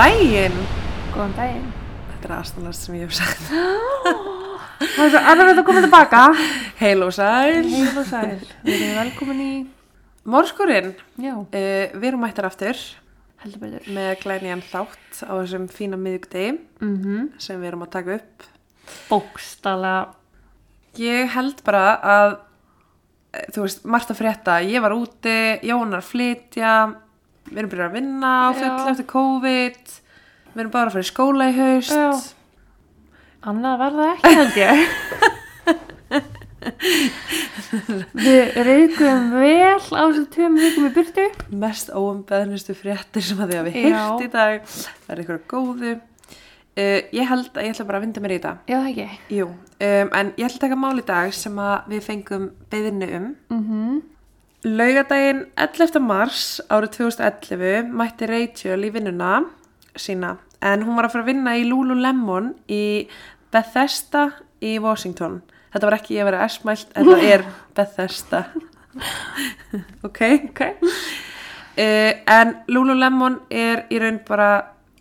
daginn. Góðan daginn. Þetta er aðstæðanlega sem ég hef sagt. Það er svo erfitt að koma tilbaka. Heil og sæl. Heil og sæl. Við erum velkomin í, Mórskurinn, já, uh, við erum mættir aftur. Heldur betur. með glænýjan þátt á þessum fína miðugdegi Mm sem við erum að taka upp. Bókstala. Ég held bara að eh, þú veist, margt að frétta. Ég var úti, Jónar flytja við erum byrjað að vinna á full eftir COVID. Við erum bara að fara í skóla í haust. Já. Annað var það ekki, held ég. Við reyðgum vel á þessum tveim vikum í byrtu. mest óumbeðnustu fréttir sem að því að við heyrt í dag. Það er einhverja góðu. Uh, ég held að ég ætla bara að vinda mér í þetta. Já, það ekki. Um, en ég ætla að taka mál í dag sem að við fengum beðinu um. Mm Laugadaginn 11. mars árið 2011 mætti Rachel í vinnuna sína en hún var að fara að vinna í Lululemon í Bethesda í Washington. Þetta var ekki ég að vera esmælt, þetta er Bethesda. ok. Ok. Uh, en Lululemon er í raun bara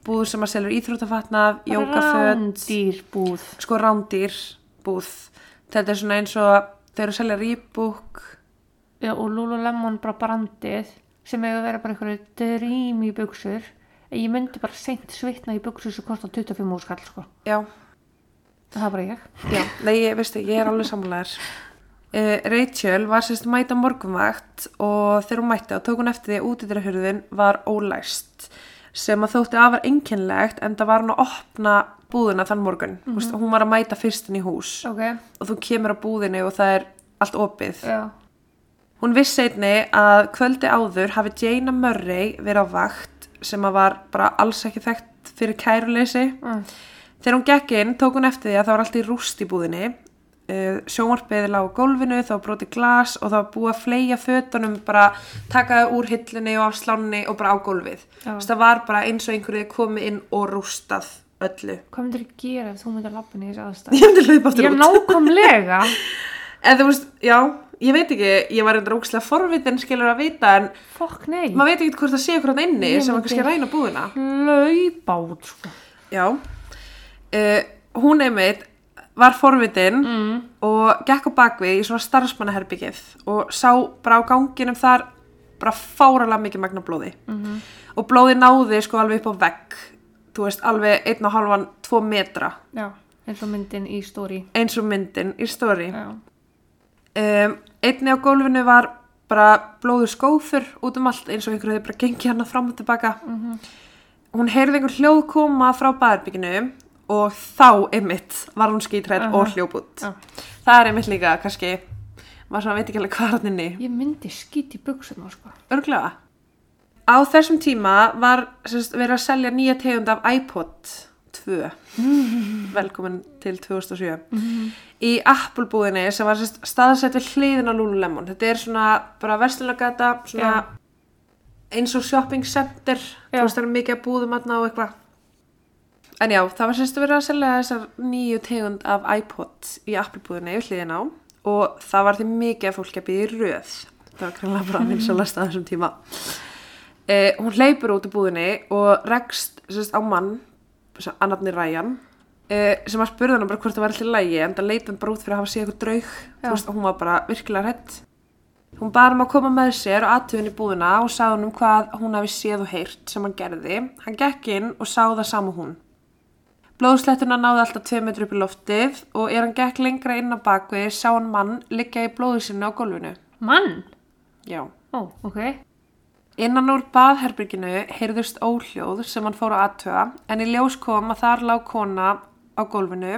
búð sem að selja íþróttafatnað, jókaföt, Rándýr búð. sko rándýr búð. Þetta er svona eins og þau eru að selja rýbúk Já, og Lululemon bara brandið sem hefur verið bara einhverju drým í buksur. Ég myndi bara seint svitna í buksur sem kostar 25 úrskall, sko. Já, Það er bara ég. Já, nei, ég, veistu, ég er alveg sammálaður. Uh, Rachel var sérst mæta morgunvakt og þegar hún mætti og tók hún eftir því að útidræðhurðin var ólæst sem að þótti afar einkennlegt en það var hún að opna búðina þann morgun. Mm -hmm. Hún var að mæta fyrstin í hús Ok. og þú kemur á búðinu og það er allt opið. Já. Hún vissi einni að kvöldi áður hafi Jaina Murray verið á vakt sem að var bara alls ekki þekkt fyrir kæruleysi. Mm. Þegar hún gekk inn tók hún eftir því að það var allt í rúst í búðinni. Uh, sjónvarpiði lág á gólfinu, var brotið glas og var búið að fleia fötunum bara taka það úr hillunni og af slánni og bara á gólfið. Já. Það var bara eins og einhverju komið inn og rústað öllu. Hvað myndir þú gera ef þú myndir lappin í þessi aðstæð? Ég myndi hlaupa aftur Ég út. nákvæmlega. En þú veist, já, ég veit ekki, ég var eitthvað ógslag forvitin skilur að vita en Fokk nei. maður veit ekki hvort það sé eitthvað þarna inni Ég sem að myndi- kannski ræna búðina. Hlaupa út, sko. Já, uh, hún einmitt var forvitin Mm. og gekk á bakvið í svona starfsmannaherbyggið og sá bara á ganginum þar bara fáralega mikið magna blóði Mhm. og blóði náði sko alveg upp á vegg þú veist alveg einn og halvan tvo metra Já, eins og myndin í stóri. eins og myndin í stóri Já. um, einni á gólfinu var bara blóður skófur út um allt eins og einhverju hefði bara gengið hana fram og tilbaka hún heyrði einhver hljóð koma frá baðarbygginu og þá einmitt var hún skítrætt Aha. og hljóput Já. það er einmitt líka kannski maður svona veit ekki alveg hvað er hann inni Ég myndi skýt í buksuna, sko. örglega á þessum tíma var sérst, verið að selja nýja tegund af iPod 2 velkomin til 2007 í Apple búðinni sem var staðsett við hliðin á Lululemon. Þetta er svona bara verslunagata svona Já. eins og shopping center. Já. þú veist það er mikið að búðum aðna og eitthvað. En já, það var sérst verið að selja þessar nýju tegund af iPod í Apple búðinni við hliðin á. Og það var því mikið að fólk að býða í röð. Það var krænlega bara að vinsa að lasta þessum tíma. Eh, hún hleypur út í búðinni og rekst sérst, á mann annarni Ræjan eh, sem að spurði hann bara hvort það var alltaf lægi en það leit hann bara út fyrir að hafa séð eitthvað draug veist, hún var bara virkilega hrætt hún bar hann að koma með sér og aðtöðin í búðina og sagði hann um hvað hún hafi séð og heyrt sem hann gerði hann gekk inn og sá það sama hún Blóðslettuna náði alltaf 2 metri upp í loftið og er hann gekk lengra inn á bakvið sá hann mann liggja í blóðu sinni á gólfinu. Mann? Já. Ó, ok. Innan úr baðherbygginu heyrðust óhljóð sem hann fór að aðtöða en í ljós kom að þar lág kona á gólfinu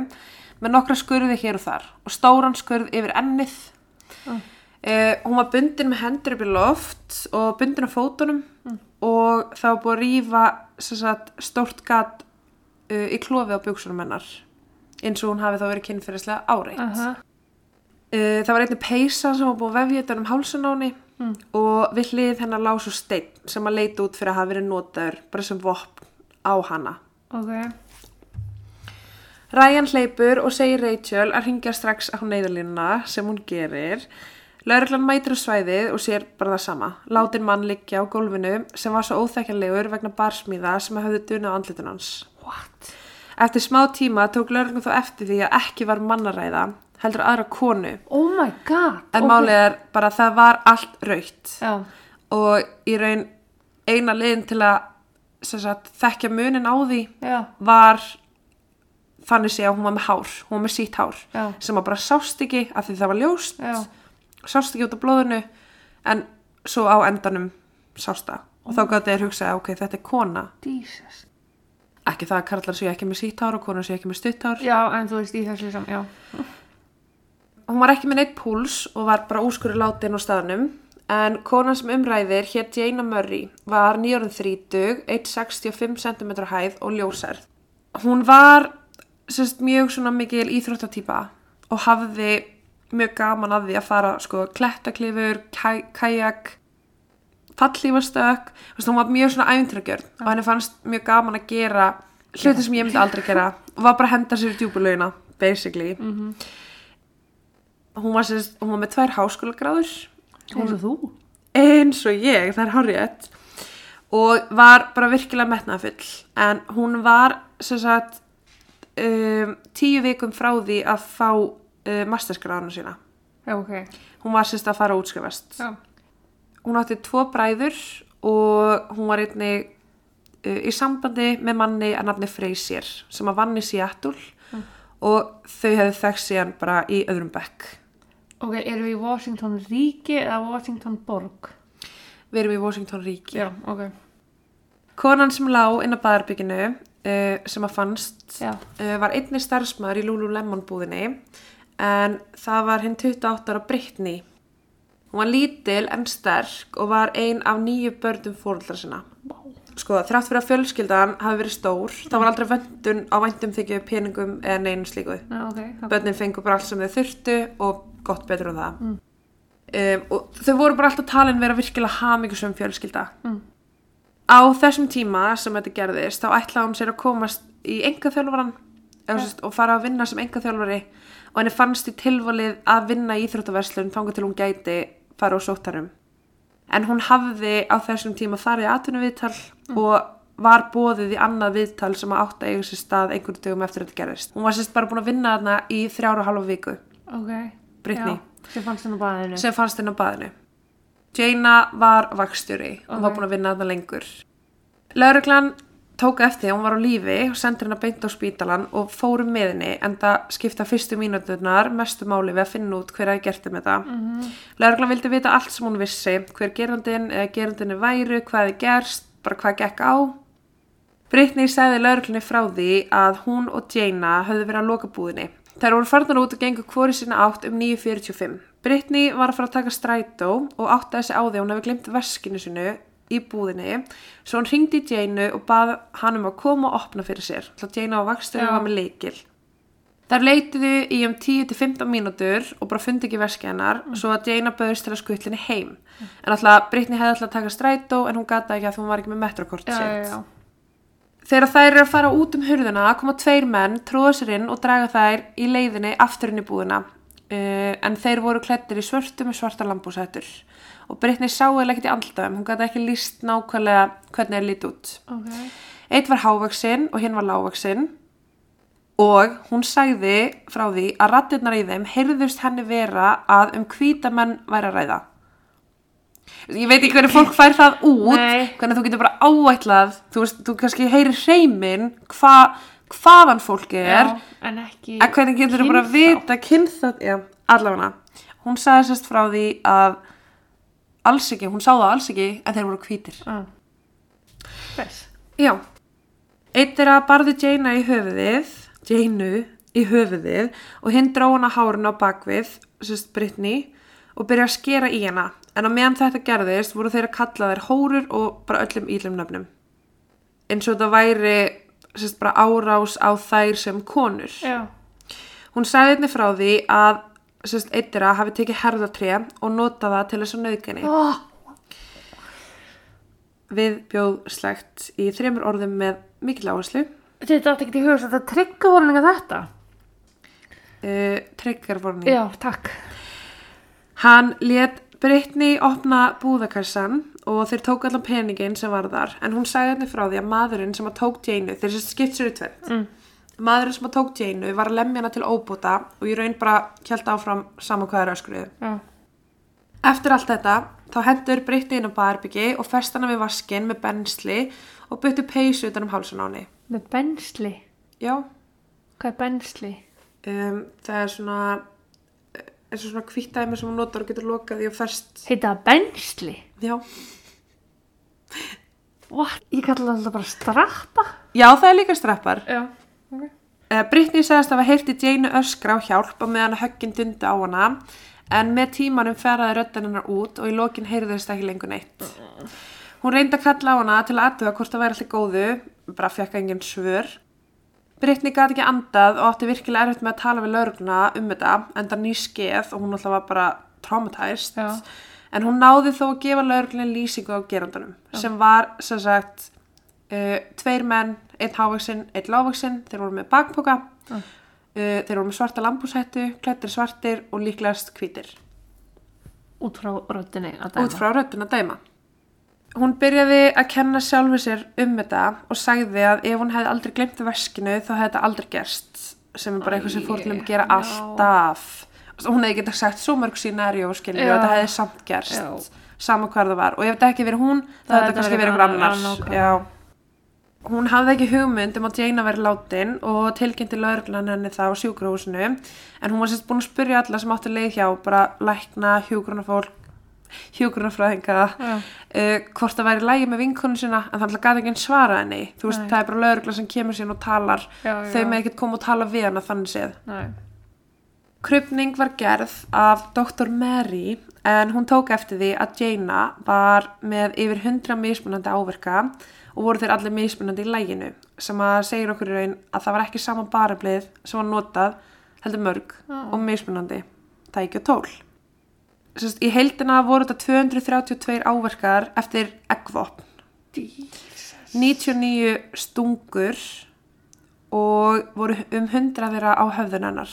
með nokkra skurði hér og þar og stóran skurð yfir ennið. Mm. Uh, hún var bundin með hendur upp í loft og bundin á fótunum og það var búið að sem sagt, stórt gat uh, í klofi á buksunum hennar eins og hún hafi þá verið kynfyrirslega áreitt. Uh, það var einnig peysa sem var búið að vefja þetta um hálsun á henni Mm. og við hlið hennar lá svo steinn sem að leita út fyrir að hafa verið notaður bara sem vopn á hana. Ok. Ryan hleypur og segir Rachel að ringja strax á neyðalínuna sem hún gerir Lauruglan mætir á svæðið og sér bara það sama. Látin mann liggja á gólfinu sem var svo óþekkjanlegur vegna barsmíða sem hafði dunað á andlitun hans. What? Eftir smá tíma tók lauruglan þó eftir því að ekki var mannaræða, heldur aðra konu. Oh my god. En ok. málið er bara að það var allt raukt Já, og í raun eina liðin til að sagt, þekkja munin á því já, var þannig sé að hún var með hár, hún var með sítt hár já, sem að bara sást ekki af því það var ljóst, sást ekki út af blóðinu en svo á endanum sást það og þá gæti þér hugsa ok, þetta er kona, Jesus. ekki það að karlar séu ekki með sítt hár og konar séu ekki með stutt hár Já, en þú veist í þessu sam, já. Hún var ekki með neitt púls og var bara úskurri látin á staðnum. En konan sem umræðir hér Jana Murray var nýjórið þrítug 1,65 cm hæð og ljósærð. Hún var sérst, mjög svona mikil íþróttatýpa og hafði mjög gaman að því að fara sko klettaklifur, kaj, kajak fallífastökk Vist, hún var mjög svona æfintragjörn og henni fannst mjög gaman að gera hluti sem ég myndi aldrei gera og var bara að henda sér í djúbulögina basically hún var, sérst, hún var með tvær háskólagráður. Eins og þú. eins og ég, það er hárétt og var bara virkilega metnaðfull en hún var sagt um, tíu vikum frá því að fá uh, masterskráðuna sína. Já, ok. hún var sérst að fara útskrifast. Já. hún átti tvo bræður og hún var einnig uh, í sambandi með manni að nafni Freysér sem að vann í Seattle. Og þau hefðu þekkt síðan bara í öðrum bekk Ok, erum við í Washington ríki eða Washington borg? við erum í Washington ríki Já, ok. Konan sem lá inn á baðarbygginu uh, sem að fannst uh, var einnig starfsmæður í Lululemon búðinni en það var hinn 28 ára Brittany. Hún var lítil en sterk og var ein af nýju börnum fóröldra sinna. Sko, þrátt fyrir að fjölskyldan hafi verið stór, það var aldrei vöndun á væntum þykju peningum eða neinu slíku. Já, ok. ok. Börnin fengu bara allt sem þau þurftu og gott betur en það. Um, og þau voru bara alltaf talin vera virkilega hamingjusum fjölskylda. Mm. Á þessum tíma sem þetta gerðist, þá ætlaði hún sér að komast í engaþjálfaran og fara að vinna sem engaþjálfari og henni fannst í tilvalið að vinna í Íþróttaverslun þangað til hún gæti fara á sóttarum. En hún hafði á þessum tíma farið í atvinnuviðtal og var bóðið í annað viðtal sem að átt að eiga sér stað einhverju dögum eftir að þetta gerðist. Hún var sérst bara búin að vinna þarna í þrjára og halva viku Ok. Brittany. Já, sem fannst henni á baðinu. sem fannst henni á baðinu. Jaina var vakstjóri og Ok. var búin að vinna þarna lengur. Lauruglan tók eftir því að hún var á lífi og sendur henni beint á spítalan og fórum með henni en það skipta fyrstu mínúturnar mestu máli við að finna út hver að gerti með það. Mm -hmm. Lauruglan vildi vita allt sem hún vissi, hver gerandin eða gerandinni væru, hvað þið gerst, bara hvað gekk á. Brittany sagði lauruglunni frá því að hún og Jaina höfðu verið að loka búðinni. Þær voru farnar út og gengur hvori sína átt um 9.45. Brittany var að fara að taka strætó og átti þessi á því að hún hefði glemt veskinu sinu í búðinni. Svo hún ringdi í Jainu og bað hann um að koma og opna fyrir sér. Það Jaina á Já. var með leikil. Þær leituðu í um 10-15 mínútur og bara fundi ekki veski hennar svo að Jaina bauðist til að skutlinni heim. En alltaf Brittany hefði alltaf að taka strætó en hún gata ekki að hún var ekki með metrokorti Já, sitt. Þegar þær eru að fara út um hurðuna koma tveir menn, tróða sér inn og draga þær í leiðinni aftur inn í búðina. Uh, en þeir voru klættir í svörtu með svarta lambúsættur. Og Brittany sá eða ekkert í andlitaðum, hún gæti ekki líst nákvæmlega hvernig þeir lít út. Ok. Eitt var hávaksinn og hinn var lágvaksinn. Og hún sagði frá því að rattirnar í þeim heyrðust henni vera að um hvítamenn væri að ræða. Ég veit ekki hvernig fólk fær það út, Nei. hvernig þú getur bara áætlað, þú veist, þú kannski heyrir hreiminn hva, hvaðan fólki er, en hvernig getur þú bara að vita kynþátt, já, allavega. Hún sagði sérst frá því að alls ekki, hún sá það alls ekki, en þeir voru hvítir. Þess. Já. Eitt er að barði Jaina í höfuðið, Jainu í höfuðið og hinn dró hana hárun á bakvið, sérst Brittany, og byrja að skera í hana. En á meðan þetta gerðist voru þeir að kalla þær hórur og bara öllum ílum nöfnum. Eins og þetta væri sérst bara árás á þær sem konur. Já. Hún sagði einnig frá því að sérst eittira hafi tekið herðatré og notað það til þess að nauðginni. Oh. Við bjóð slegt í þremur orðum með mikil áherslu. Þetta átti ekki í huga þetta tryggavólninga þetta. Uh, triggervorning. Já, takk. Hann let Brittany opna búðakassan og þeir tók allan peningin sem var þar en hún sagði henni frá því að maðurinn sem að tók Jane þeir sem skipt sér í tveit mm. Maðurinn sem að tók Jane var að lemja hana til óbúta og ég raun bara held áfram saman hvað er öskriðu Já. Eftir allt þetta þá hendur Brittany inn á barbyggi og fest hana við vaskin með bensli og byttu peysu utan um hálsun á henni Með bensli. Já, Hvað er bensli? um, það er svona eins og svona kvittæmi sem hún notar og getur lokað í og fest Heita bensli? Já, What? Ég kalla það alltaf bara strappa. Já það er líka streppar Já. Okay. Uh, Brittany sagðist að hafa heyrti Jane öskra á hjálp og meðan höggin dundi á hana en með tímanum ferðaði röddin hennar út og í lokin heyrðist ekki lengur neitt. Hún reyndi að kalla á hana til að aðtuga hvort það væri allir góðu, bara fekk engin svör. Brittany gæti ekki andað og átti virkilega erfitt með að tala við laurugluna um þetta, enda ný skeð og hún alltaf var bara traumatized. Já. En hún náði þó að gefa lauruglunni lýsingu á gerandunum, sem var, sem sagt, uh, tveir menn, einn hávaksinn, einn lágvaksinn, þeir voru með bakpoka, Já. uh, þeir voru með svarta lambúshættu, klættir svartir og líklegast hvítir, Út frá röddinni að dæma. út frá röddun að dæma. Hún byrjaði að kenna sjálfu sér um þetta og sagði að ef hún hefði aldrei glemt veskinu þá hefði þetta aldrei gerst, sem er bara eitthvað sem Æi, fórnum gera já. alltaf. Hún hefði getað sagt svo mörg scenarió, skilju, Já. og þetta hefði samt gerst, Já. sama hvað það var. Og ef þetta ekki verið hún, þá hefði þetta kannski verið einhver annar- annars. Já. Hún hafði ekki hugmynd um að Jane veri látin og tilkynnti lauruglan henni það á sjúkrahúsinu en hún var sérst búin að spyrja alla sem áttu leið hjá bara lækna, hjúgrunafólk hjúgrunafræðinga Já. uh, hvort það væri lægi með vinkunum sína en þannig að gæti ekki svara henni þú veist, Nei. það er bara lauruglan sem kemur sín og talar Já, þau já. með ekkert koma og tala við hana þannig séð Nei. Krupning var gerð af Dr. Mary en hún tók eftir því að Jaina var með yfir 100 mismunandi áverka og voru þeir allir mismunandi í læginu sem að segir okkur í raun að það var ekki sama barablið sem var notað heldur mörg Já. og mismunandi tæki og tól. Sest, í heildina voru þetta 232 áverkar eftir eggvopn, 99 stungur og voru um 100 þeirra á höfðun hennar.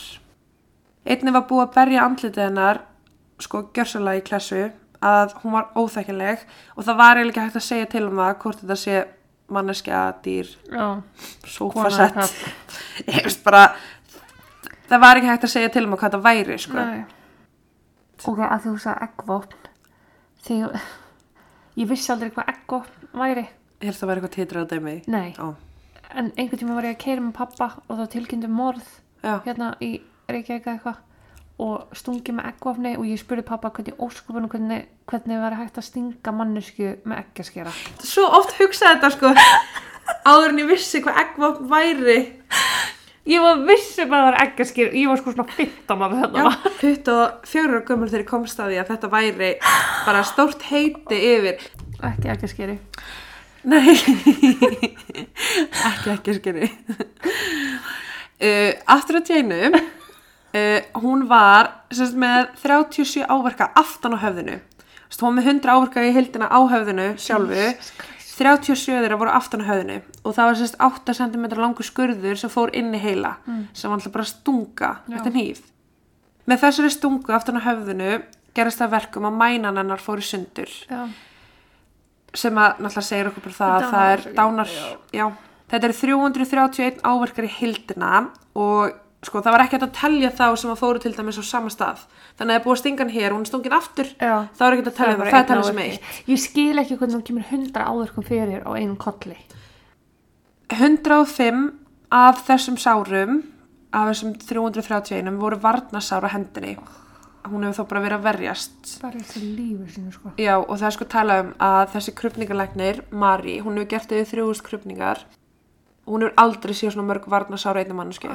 Einni var búið að berja andlitið hennar, sko gjörsalega í klessu, að hún var óþekkileg og það var eiginlega ekki hægt að segja til um það hvort þetta sé manneskja, dýr, kall. Ég veist bara, það var ekki hægt að segja til um hvað það væri, sko. Nei. Ok, að þú sagði eggvopn. Þegar, ég vissi aldrei hvað eggvopn væri. Ég held að það væri eitthvað titrað að dæmi. Nei. Ó, En einhvern tíma var ég að keira með pappa og þá tilkynnti morð já. hérna í Reykjavík eða eitthvað og stungi með eggvopni og ég spurði pappa hvernig óskupunum hvernig, hvernig var hægt að stinga mannesku með eggjaskera. Svo oft hugsaði þetta, sko, áður en ég vissi hvað eggvopn væri. Ég var vissum að það var eggjaskera, ég var sko svona 15 af þetta. Já, 24 ára gömur þegar ég komst að því að þetta væri bara stórt heiti yfir. Ekki eggjaskeri. Nei, ekki ekki skeri. Uh, aftur að Jainu, uh, hún var semst, með 37 áverka aftan á höfðinu. Sest, hún var með 100 áverka í hildina á höfðinu sjálfu. 37 þeirra voru aftan á höfðinu og það var sérst 8 cm langur skurður sem fór inn í heila sem var alltaf bara stunga Já. eftir hníf. Með þessari stungu aftan á höfðinu gerist það verkum að mænan hennar fóru sundur Já. sem að náttúrulega segir okkur bara það að það er dánar, já. Þetta er 331 áverkar í hildina og sko það var ekki hægt að telja þá sem að fóru til dæmis á sama stað. Þannig að það er búið að stinga hann hér og hún er stungin aftur, Já. þá er ekki hægt að telja það, það er talið sem eitt. Ég skil ekki hvernig hún kemur 100 áverkum fyrir á einum kolli. 105 af þessum sárum, af þessum 331 voru varnasár á hendinni. Hún hefur þó bara verið að verjast. Bara eftir lífið sinu sko. Já, og það er sko talað um að þessi krupningalæknir, Mari, hún hefur gert yfir þrjúðust krupningar og hún hefur aldrei séð svona mörg varnasára einnig mannsku.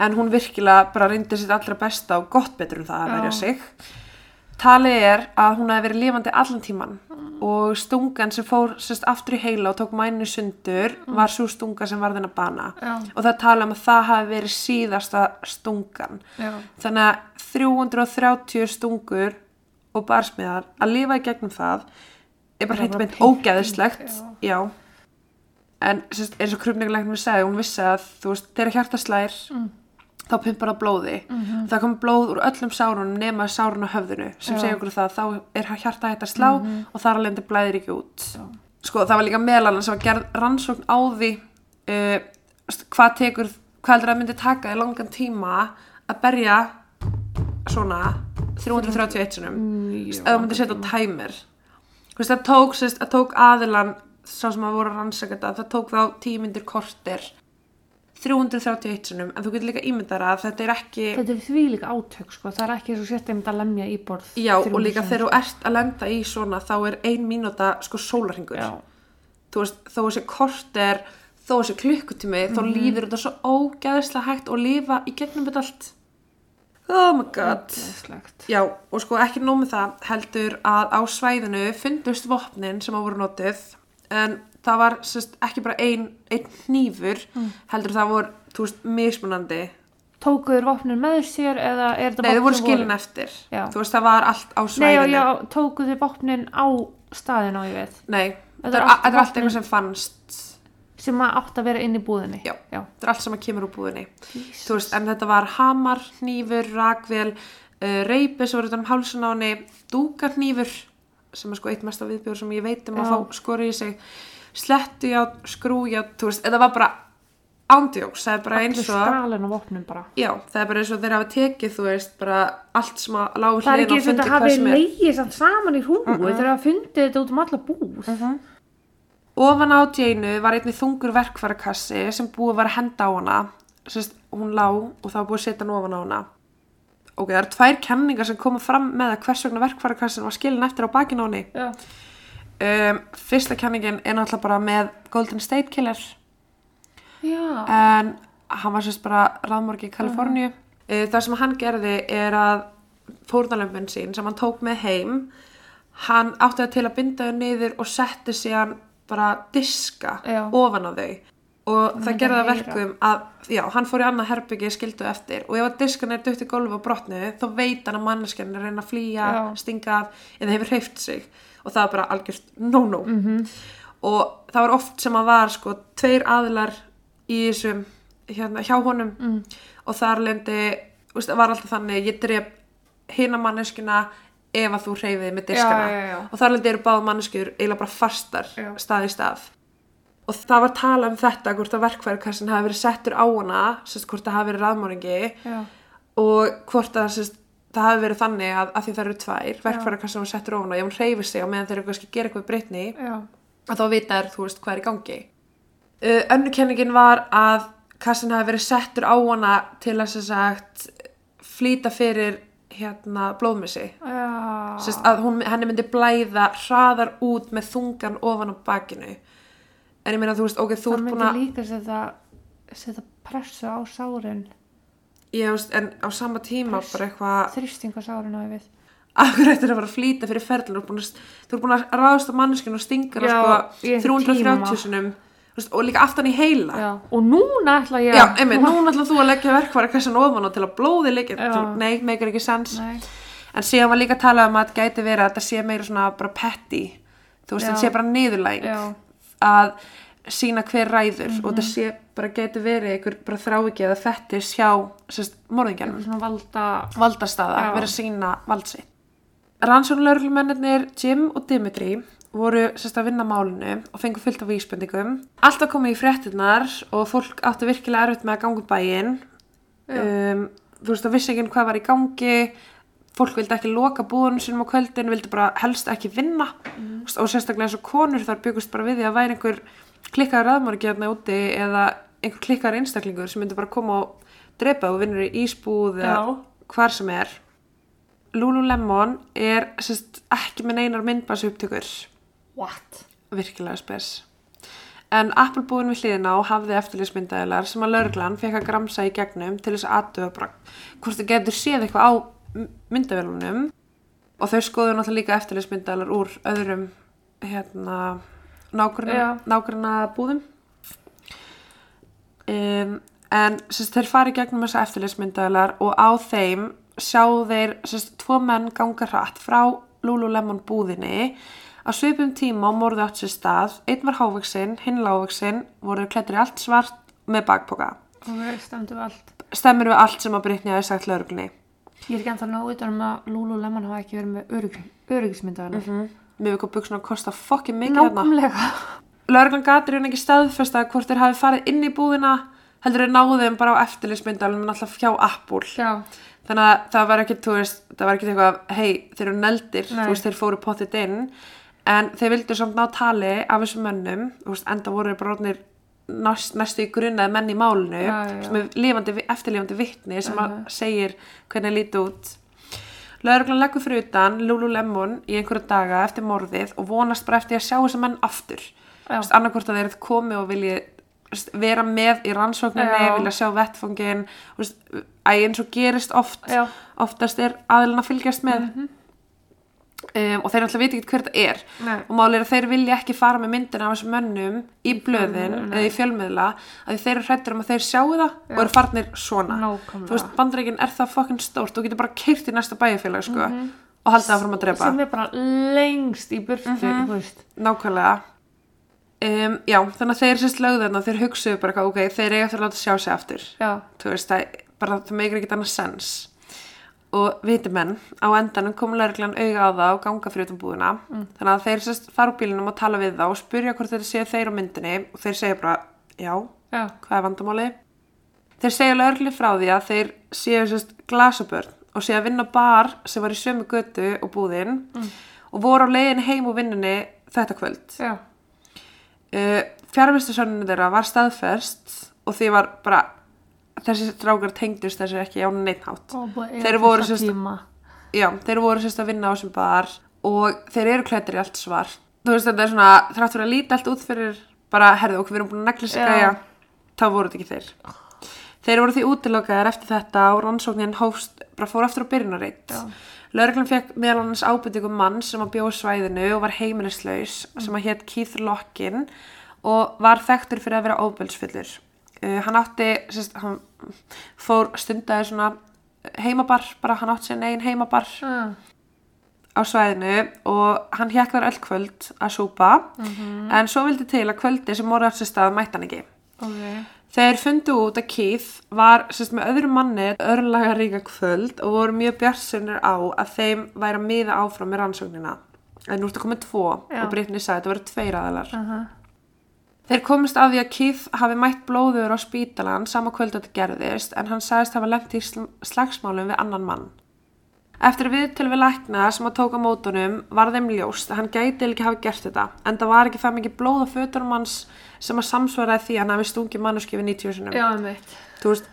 En hún virkilega bara reyndi sitt allra besta og gott betur um það að verja sig. Talið er að hún hefði verið lifandi allan tíman og stungan sem fór sérst aftur í heila og tók mæninu sundur var svo stunga sem var þennan bana. Já. Og það tala um að það hafi verið síðasta stungan. Já. Þannig að 330 stungur og barsmiðar að lifa í gegnum það er bara hreint meint ógæðislegt. Já. En sérst, eins og krupningulegnum við sagði, hún vissi að þú veist, þegar hjarta slær, þá pumpar það blóði. Mhm. það kom blóð úr öllum sárunum nema sárun á höfðinu sem segja okkur það. Þá er hjarta hægt að slá og þar alveg blæðir ekki út. Já. sko það var líka meðlan sem var gerð rannsókn á því uh, hvað tekur hvað heldur að myndi taka í langan tíma að berja svona 331 sinum eða þú myndir setja tæmir það tók, sérst, það tók aðilan sá sem að voru að rannsaka þetta það tók þá 10 myndir kortir 331 sinum en þú getur líka ímyndara að þetta er ekki Þetta er því líka átök sko, það er ekki svo sért einmitt að lemja í borð. já og 300 líka þegar þú ert að lenda í svona þá er ein mínúta sko sólarhingur Já, þú veist, þó þessi korter þó þessi klukkutími, þá líður þetta svo ógæðislega hægt og lifa í gegnum þetta allt. Oh my god. Ógeðslegt. Já, og sko ekki nóg með það heldur að á svæðinu fundust vopnin sem að voru notuð en það var sérst, ekki bara ein, ein hnífur heldur það voru, þú veist, mismunandi Tókuður vopnin með sér eða er þetta Nei, þau voru skilin eftir Já. Þú veist, það var allt á Nei, já, svæðinu já, tókuður vopnin á staðin á ég veit. Nei, Þetta þetta er allt þetta allt eitthvað sem fannst Sem að átt að vera inn í búðinni. Já. Já. Þetta er allt sem að kemur úr búðinni Þú veist, en þetta var hamar, hnífur, rakvél uh, reypi sem voru utan um hálsun á henni dúkarhnífur sem er sko eitt mesta viðbjóður sem ég veit um að Já. fá skorið í sig slettujátt, skrújátt þú veist, þetta var bara ándjóks það er bara eins og á bara. já, það er bara eins og þeir hafa tekið þú veist, bara allt sem að lágu Það er ekki eins og þetta hafi samt saman í hrúu þegar það fundið þetta út um alla búð. Ofan á Jane var einnig þungur verkfærakassi sem búið var að henda á hana. Sest, hún lá og það var búið að setja hann ofan á hana. Ok, það eru tvær kenningar sem koma fram með að hvers vegna verkfærakassin var skilin eftir á bakinn á henni. Um, fyrsta kenningin er náttúrulega bara með Golden State Killer Já. en hann var sérst bara raðmorgi í Kaliforníu. Uh, það sem hann gerði er að fórnalömpin sín sem hann tók með heim hann átti það til að binda þau niður og setti síðan bara diska Já. ofan á þau og það myndi gerði það verkum að, já, hann fór í annað herbyggi skildu eftir. Og ef að diskan er dutt í gólfi og brotnu þá veit hann að manneskjan er að reyna að flýja, Já. stinga af eða hefur hreift sig. Og það er bara algjört no-no. -hmm. og það var oft sem að var sko tveir aðilar í þessum hérna hjá honum. Mm. og þar lendi, veist, það var alltaf þannig ég dref hina manneskjuna ef að þú hreyfið með diskana. Já, og þar lendi eru báð manneskjur eiginlega bara fastar stað í stað og það var tala um þetta hvort að verkfærikassin hafi verið settur á hana sérst, hvort það hafi verið raðmóringi Já. og hvort að sérst, það hafi verið þannig að, að því það eru tvær verkfærikassin var settur á hana og ef hún hreyfir sig og meðan þeir eru kannski að gera eitthvað breytni að þá vita þær, þú veist, hvað er í gangi. Uh, önnu kenningin var að kassin hafi verið settur á hana til að sagt flýta fyrir hérna blóðmissi. Sest, að hún, henni myndi blæða hraðar út með þungan ofan á bakinu. En ég meina, þú veist, ok, þú Það ert búin myndi að, líka setja, setja pressu á sárin. ég veist, en á sama tíma Press. bara eitthvað, Þrýsting á sárin á ég við. akkur eftir að fara að flýta fyrir ferðlun, þú ert búin að, að ráðast á manneskinu og stinga sko í einhvern 330 tíma. sinum, og líka aftan í heila. Já. Og núna ætla ég Já, einmitt, núna ætla þú að leggja verkfæra kassan ofan og til að blóði Já. nei, meikar ekki sens Nei. en síðan var líka að tala um að þetta gæti verið að þetta sé meira svona bara petty þú veist, þetta sé bara niðurlæging Já. Að sína hver ræður Mhm. og þetta sé bara gæti verið einhver bara þráiki eða fettis hjá Svona valda. valdastaða Já. verið að sína valdsitt Rannsóknulörglumennir Jim og Dimitri voru sérst að vinna málinu og fengu fullt af vísbendingum. Alltaf komið í fréttinnar og fólk átti virkilega erfitt með að ganga bæinn. Um, þú veist, það vissi ekki hvað var í gangi, fólk vildi ekki loka búðunum sínum á kvöldin, vildi bara helst ekki vinna mm. og sérstaklega eins og konur þar byggust bara við því að væri einhver klikkaður raðmörgjörna úti eða einhver klikkaður einstaklingur sem myndi bara koma og drepa og vinnur í ísbúð eða Já. hvar sem er. Lululemon er sérst, ekki með neinar myndbæðsupptökur What? virkilega spes en Apple búin við hliðina og hafði eftirlýsmyndaðilar sem að lauruglan fekk að gramsa í gegnum til þess að aðtöða bara hvort þau getur séð eitthvað á myndavélunum. Og þau skoðu náttúrulega líka eftirlýsmyndaðilar úr öðrum hérna nágrunna búðum um, en sérst, þeir fari gegnum þessa eftirlýsmyndaðilar og á þeim sjá þeir sérst, tvo menn ganga hratt frá Lululemon búðinni. Á svipum tíma á morðu átt sér stað einn var hávaksinn, hinn lágvaksinn voru klættir í allt svart með bakpoka. Ok, stemdu við allt. stemmir við allt sem að Brittany hafi sagt lauruglunni Ég er ekki ennþá náðu utan um að Lululemon hafa ekki verið með örygg, öryggismyndaðanar. mm. mér við kom buksuna að kosta fokkin mikið hérna Nákvæmlega. lauruglan gatur hérna ekki staðfesta hvort þeir hafi farið inn í búðina heldur þeir náðu þeim bara á eftirlismyndalum náttúrulega fjá Apple Já, þannig að það var ekki, þú veist, það var ekki eitthvað hei, þeir eru neldir, Nei. þú veist, þeir fóru pottit inn en þeir vildu samt ná tali af þessum mönnum, þú veist, enda voru þeir bara orðnir næst, næstu í grunnaði menn í málinu Já, já, sem er lifandi, eftirlifandi vittni sem Mhm. að segir hvernig líti út. Lauruglan leggur fyrir utan Lululemon í einhverja daga eftir morðið og vonast bara eftir að sjá þessa menn aftur. Já. annarkvort að þeir eru komið og veist, vera með í rannsókninni vilja sjá veist, æ, eins og gerist oft. Já, oftast er aðilin að fylgjast með um, og þeir náttúrulega veit ekki hver þetta er. Nei. og máli er að þeir vilja ekki fara með myndina af þessum mönnum í blöðin fjölmiðlum, eða í fjölmiðla að þeir eru hrættir um að þeir sjáu það og eru farnir svona. Nákvæmlega. þú veist, bandaríkin er það fokkin stórt. Þú getur bara keirt í næsta bæjarfélag sko, og haldið það fram að drepa. Sem er bara lengst í burtu, þú veist. nákvæmlega. Um, já, þannig að þeir sérst lögðu þarna og þeir hugsuðu bara ok, þeir eiga eftir að láta sjá sig aftur. Já, veist, það, bara, það meikir ekkert annað sens og viti menn á endanum kom lauruglan auga á það og ganga fyrir utan búðina. Þannig að þeir sérst fara úr bílinum og tala við það og spurja hvort þeir séu þeir á myndinni og þeir segja bara, já, já, hvað er vandamáli þeir segja laurugli frá því að þeir séu sérst glasabörn og séu að vinna á bar sem var í sömu götu og búðin og voru á leiðin heim úr vinnunni þetta kvöld. Uh, fjárvistarsönninu þeirra var staðferst og því var bara þessi strákar tengdust þessu ekki á neitt hátt. Ó, búið, Þeir voru sem sérst að vinna á þessum bar og þeir eru klættir í allt svar. Þú veist þetta er svona, þrátt fyrir að líta allt út fyrir bara, herðu okkur, við erum búin að negla sig gæja þá voru þetta ekki þeir. Þeir voru því útilokaðir eftir þetta og rannsóknin hófst, bara fór aftur á byrjunarreitt Já. Lörglann fekk meðal annars ábyrtingum mann sem að bjóða svæðinu og var heimilislaus sem að hétt Keith Lockin og var þekktur fyrir að vera óbelsfullur. Uh, hann átti, sérst, hann fór stundaði svona heimabar, bara hann átti sér einn heimabar Já, á svæðinu og hann hjekk þar öll kvöld að súpa en svo vildi til að kvöldi sem morði átt sér stað mætti hann ekki. ok. Þeir fundu út að Keith var sérst, með öðrum manni örlaga ríka kvöld og voru mjög bjartsunir á að þeim væri að miða áfram með rannsóknina. En nú ertu komið tvo Já. og Brittany sagði að þetta voru tveir aðalar. Aha. Þeir komist að því að Keith hafi mætt blóður á spítalan sama kvöld að þetta gerðist en hann sagðist hafa lent í sl- slagsmálum við annan mann. Eftir viðtöl við lækna sem að tóka mótunum var þeim ljóst að hann gæti ekki hafa gert þetta en það var ekki það mikið blóð á fötunum hans sem að samsvaraði því að hann hafi stungið mannuski við 90 sinum. Já, einmitt. Þú veist,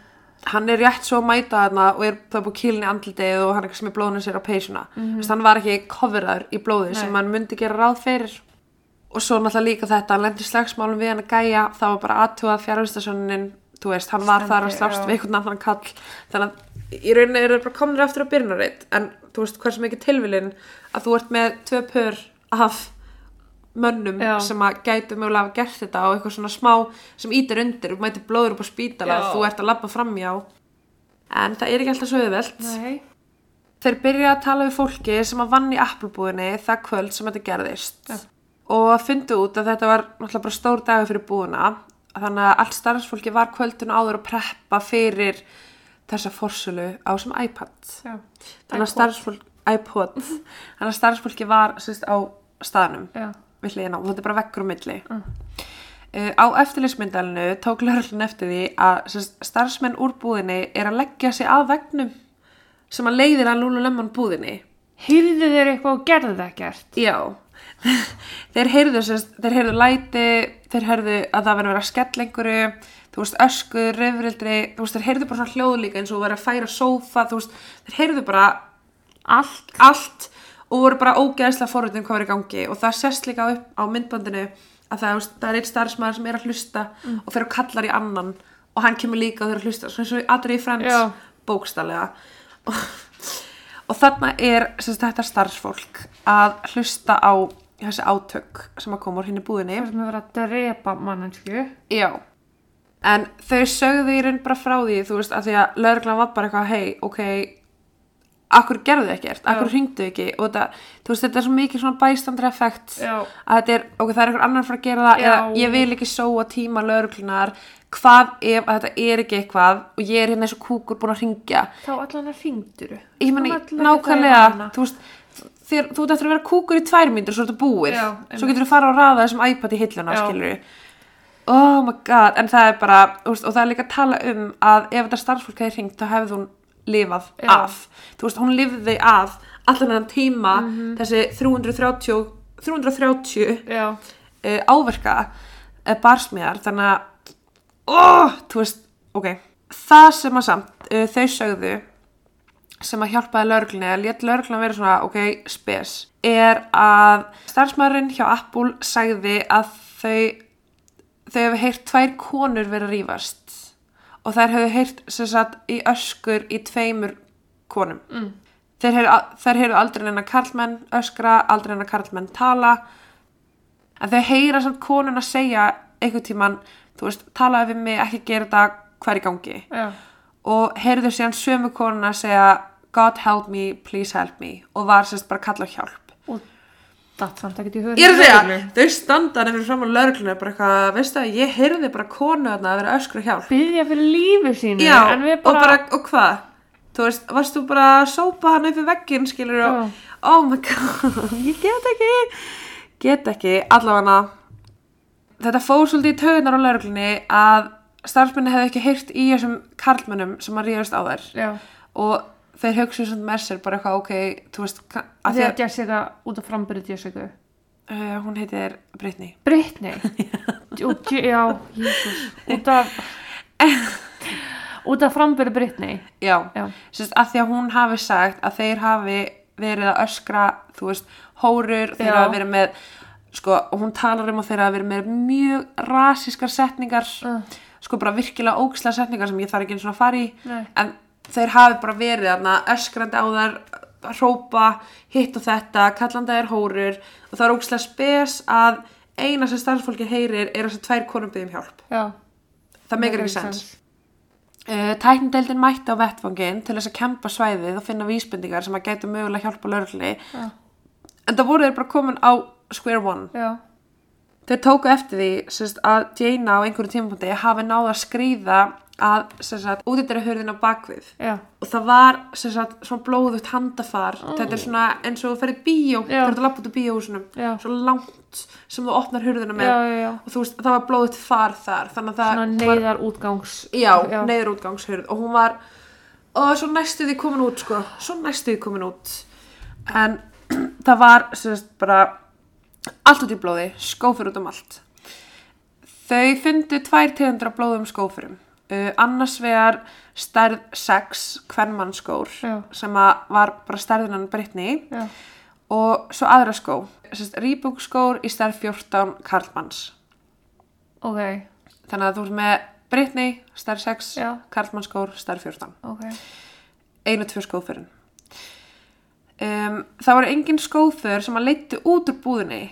hann er rétt svo að mæta þarna og er það búið kílinni andlitið og hann er ekki sem er blóðinu sér á peysuna. Mm -hmm. hann var ekki coverðar í blóði sem Nei. hann myndi gera ráð fyrir. Og svo náttúrulega líka þetta, hann lendi í slagsmálum við hann að gæja, það var bara aðtúað fjárvistarsönnin, þú veist, hann var þar að já. við einhvern annan kall. Þannig að í rauninni eru þeir bara komin aftur á byrjunarreitt, en þú veist hversu mikið tilvilin að þú ert með tvö pör af mönnum Já. sem að gætu mögulega hafa gert þetta og eitthvað svona smá sem ítir undir og mæti blóður upp á spítala Já. þú ert að labba framjá en það er ekki alltaf svo auðvelt þeir byrja að tala við fólki sem að vann í applbúðinni það kvöld sem þetta gerðist Já. Og fundu út að þetta var náttúrulega bara stór dagur fyrir búðina þannig að allt starfsfólki var kvöldinu áður að preppa fyrir þessa forsölu á sem iPad. Já. þannig að starfsfólk iPod. Þannig að starfsfólki var sérst, á staðnum. Hliðina og þetta er bara vekkur um milli. Uh, á eftirlýsmyndalinu tók lörlun eftir því að sérst, starfsmenn úr búðinni er að leggja sig að vegnum sem að leiðir að Lululemon búðinni. Hýrðu þeir eitthvað og gerðu það ekkert? já þeir heyrðu, sérst, þeir heyrðu læti þeir heyrðu að það verið að vera skell einhverju þú veist öskur, reyfrildri þú veist þeir heyrðu bara svona hljóð líka eins og verið að færa sófa þú veist þeir heyrðu bara Allt? allt og voru bara ógeðslega forritin hvað var í gangi og það sést líka upp á myndbandinu að það, veist, það er eitt starfsmæður sem er að hlusta og fyrir að kallar í annan og hann kemur líka og þeir að hlusta svona eins og aðrið í frends bókstallega og, og þarna er sagt, þetta starfsfólk að hlusta á þessi átök sem að koma úr henni búðinni sem er verið að drepa mannansku. Já En þau sögðu í raun bara frá því, þú veist, að því að lögreglan var bara eitthvað, hei, ok, akkur gerðu ekkert, akkur hringdu ekki? Og þú veist, þetta er svo mikið svona bæstandri effekt að þetta er, ok, það er einhver annar frá að gera það Já. eða ég vil ekki sóa tíma lögreglunar hvað ef að þetta er ekki eitthvað og ég er hérna eins og kúkur búin að hringja? Þá allan að hringduru. ég meni, nákvæmlega þú veist, þér, þú ert eftir að vera kúkur í tvær myndir svo er þetta búið, Já, svo getur þú fara og raða þessum iPad í hilluna, skilur oh my god, en það er bara veist, og það er líka að tala um að ef þetta starfsfólk hefði hringt, þá hefði hún lifað Já. af, þú veist, hún lifði af allan þennan tíma Mhm. þessi 330 330 Já. uh, áverka uh, barsmiðar þannig að oh, þú veist, ok það sem að samt uh, þau sögðu sem að hjálpaði lögreglunni að létt lögreglunni vera svona, ok, spes er að starfsmæðurinn hjá Apple sagði að þau þau hefur heyrt tvær konur vera að rífast og þær hefur heyrt sem sagt í öskur í tveimur konum. Mm. Þær heyru aldrei neina karlmenn öskra, aldrei neina karlmenn tala. En þau heyra samt konun að segja einhvern tíman, þú veist, talaði við mig ekki gera þetta hver í gangi? Já. og heyrðu síðan sömu konun að segja God help me, please help me. Og var sérst bara að kalla á hjálp datt samt ekkert í höfðu. Ég er að segja, þau standa nefnir fram á lögreglunni bara eitthvað, veistu að ég heyrði bara konu þarna að vera öskra hjálp Byðja fyrir lífi sínu. Já, en við og bara, og hvað? Þú veist, varst þú bara að sópa hann upp í vegginn, skilur og, Já. oh my god, ég get ekki, get ekki, allavega þetta fór svolítið í taugunar á lauruglunni að starfsmenni hefði ekki heyrt í þessum karlmönnum sem að ríðast á þær Já. og þeir hugsuðu svona með sér bara eitthvað, ok, þú veist, Að að Jessica út af frambyrðu Jessica. uh, hún heitir Brittany. Brittany. Je- já, Jésús. Út af... út af frambyrðu Brittany. Já, Já. sérst að því að hún hafi sagt að þeir hafi verið að öskra þú veist, hórur, þeir hafi verið með sko, og hún talar um að þeir hafi verið með mjög rasískar setningar Uh. sko bara virkilega ógislega setningar sem ég þarf ekki eins og að fara í Nei. en þeir hafi bara verið þarna öskrandi á þær hrópa, hitt og þetta kallandi þær hórur og það er ógislega spes að eina sem starfsfólki heyrir er þess að tvær konum byggjum hjálp Já. það meikir ekki sens Uh, tæknindeildin mætti á vettvangin til þess að kempa svæðið og finna vísbendingar sem að gætu mögulega hjálpa lögregli Já. en það voru þeir bara komin á square one Já. þeir tóku eftir því sérst, að Jaina á einhverju tímapunkti hafi náð að skrýða að útýttara hurðin á bakvið Já. og það var sérst, svona blóðugt handafar. Þetta er svona eins og þú ferði bíó Já. þegar þú lappa út úr bíóhúsunum. Svo langt sem þú opnar hurðina með. Já, og þú veist það var blóðugt far þar þannig að það var- neyðar útgangs. já, neyður útgangshurð og hún var og svo næstu því komin út sko, svo næstu því komin út. En það var sérst bara allt út í blóði, skófur út um allt. Þau fundu tvær tegundur af blóðum skófurum uh, annars vegar stærð 6 kvennmannskór Já. sem var bara stærðinan Brittany Já. og svo aðra skó Rýbúk skór í stærð 14 karlmanns Ok. þannig að þú ert með Brittany stærð 6, Já. karlmannskór stærð 14 Ok. einu tvö skófurinn um, það voru engin skófur sem að leittu út úr búðinni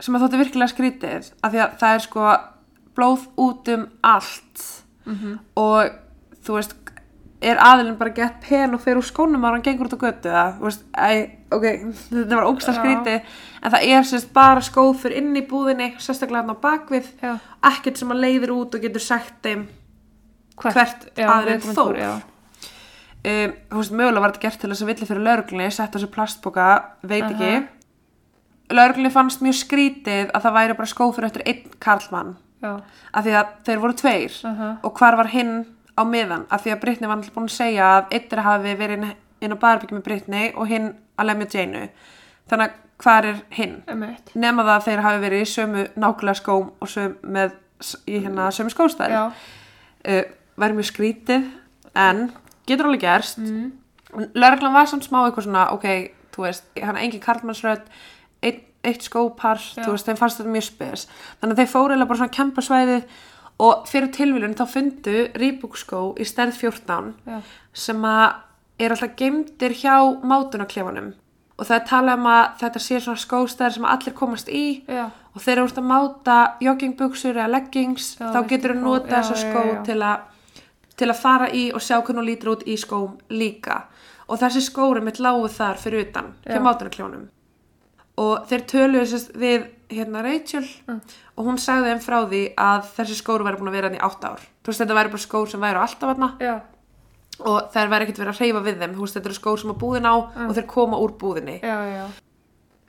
sem að þótti virkilega skrítið af því að það er sko blóð út um allt -hmm. og þú veist er aðilinn bara gett pen og fer úr skónum ára hann gengur út á götu eða, þú veist, æ, ok, þetta var ógsta Já. skrítið en það er sérst bara skófur inn í búðinni sérstaklega hann á bakvið Já. ekkert sem að leiðir út og getur sagt þeim Hvert viðkomandi fór. Já. um, þú veist, mögulega var þetta gert til þess að villi fyrir lauruglunni, sett þessu plastboka veit Aha. ekki lauruglunni fannst mjög skrítið að það væri bara skófur eftir einn karlmann Já. af því að þeir voru tveir Aha. og hvar var hinn á miðan af því að Brittany var alltaf búin að segja að eittir hafi verið inn, á baðarbyggjum með Brittany og hinn að lemja Jane þannig að hvar er hinn nema það að þeir hafi verið í sömu nákvæmlega skóm og sömu með í hérna sömu skóstæð Já. uh, væri mjög skrítið en getur alveg gerst mm. Lörglan var samt smá eitthvað svona ok, þú veist, hann er engin karlmannsrödd eitt, eitt skópar þú veist, þeim fannst þetta mjög spes. Þannig að þeir fóru eða bara svona kempa svæðið og fyrir tilvílun þá fundu rýbúkskó í stærð 14 Já. sem að er alltaf geimdir hjá mátunarklefanum. Og það er talað um að þetta sé svona skóstæðir sem allir komast í Já. og þegar þú ert að máta joggingbuxur eða leggings Já, þá getur prófa- nota þessa skó til að til að fara í og sjá hvernig hún lítur út í skóm líka. Og þessi skóri mitt lágu þar fyrir utan hjá Já. Og þeir töluðu við hérna Rachel og hún sagði þeim frá því að þessi skóri væri búin að vera hann í átt ár. Þú veist þetta væri bara skór sem væri alltaf hann Já. og þær væri ekkert verið að hreyfa við þeim. Þú veist þetta eru skór sem að búðin á og þeir koma úr búðinni. Já, já.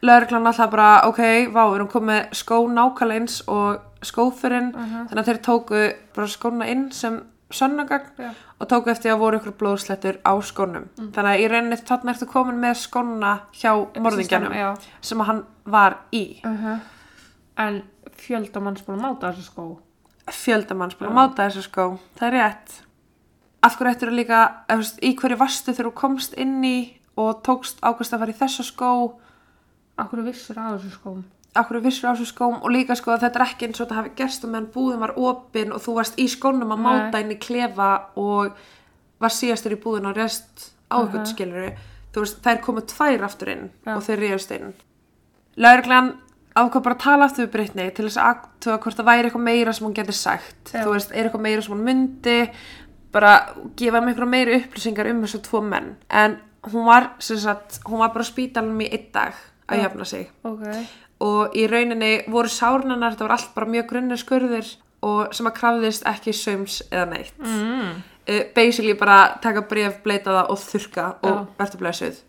Lörglan alltaf bara, ok, vá, við erum komið skó nákvæmlega eins og skófurinn, þannig að þeir tóku bara skóna inn sem sönnagagn. Og tóku eftir að voru ykkur blóðslettur á skónum. Þannig að í rauninni þarna ertu komin með skóna hjá morðingjanum sem að hann var í. Uh En fjöldamanns búin að máta þessu skó. Fjöldamanns búin að máta þessu skó, það er rétt. Af hverju ættir líka, eða, þú veist, í hverju varstu þegar þú komst inn í og tókst ákvæmst að fara í þessa skó Akkur vissur á þessu skóm. Akkur vissur á þessu skóm og líka sko að þetta er ekki eins og þetta hafi gerst og meðan búðin var opin og þú varst í skónum að máta inn í klefa og var síðastur í búðin og rest á Mhm. ykkur skilur þú veist þær komu tvær aftur inn Já. og þeir ríðast inn lauruglan ákvað bara að tala aftur við Brittany til þess að aðtuga hvort það væri eitthvað meira sem hún getur sagt Já. þú veist, er eitthvað meira sem hún myndi bara gefa með eitthvað meiri upplýsingar um þessu tvo menn en hún var, sagt, hún var bara á spítalunum í einn dag að Já. jafna sig Ok. Og í rauninni voru sárnanar, þetta var allt bara mjög grunnir skurðir og sem að krafðist ekki saums eða neitt Mm. uh, basically bara taka bref, bleita það og þurka og Já. verður blessuð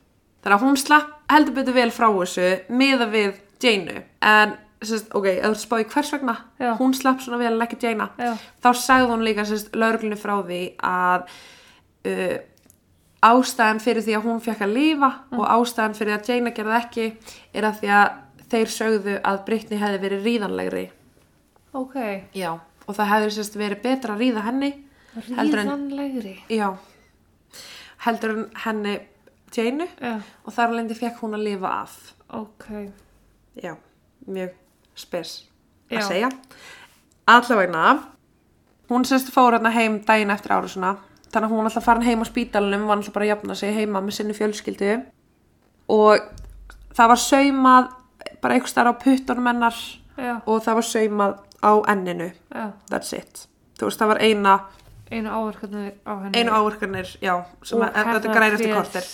þannig að hún slapp heldur betur vel frá þessu miða við Janeu en ok, ef þú spáði hvers vegna Já. hún slapp svona vel ekki Jaina Já. þá sagði hún líka lauruglunni frá því að uh, ástæðan fyrir því að hún fekk að lifa og ástæðan fyrir að Jaina gerði ekki er að því að þeir sögðu að Brittany hefði verið ríðanlegri Ok. já, og það hefði sérst verið betra að ríða henni heldur en, Ríðanlegri. já, heldur en henni Jainu Já. og þar lendi fekk hún að lifa af Ok. já, mjög spes Já. að segja allavegna hún sérst fór hérna heim daginn eftir árusuna þannig að hún var alltaf farin heim á spítalunum var alltaf bara að jafna sig heima með sinni fjölskyldu og það var saumað bara einhvers þar á puttunum hennar Já. og það var saumað á enninu Já. that's it þú veist það var eina Einu áverkarnir á henni. einu áverkanir, já sem Og að, þetta herðar græði eftir tréð. kortir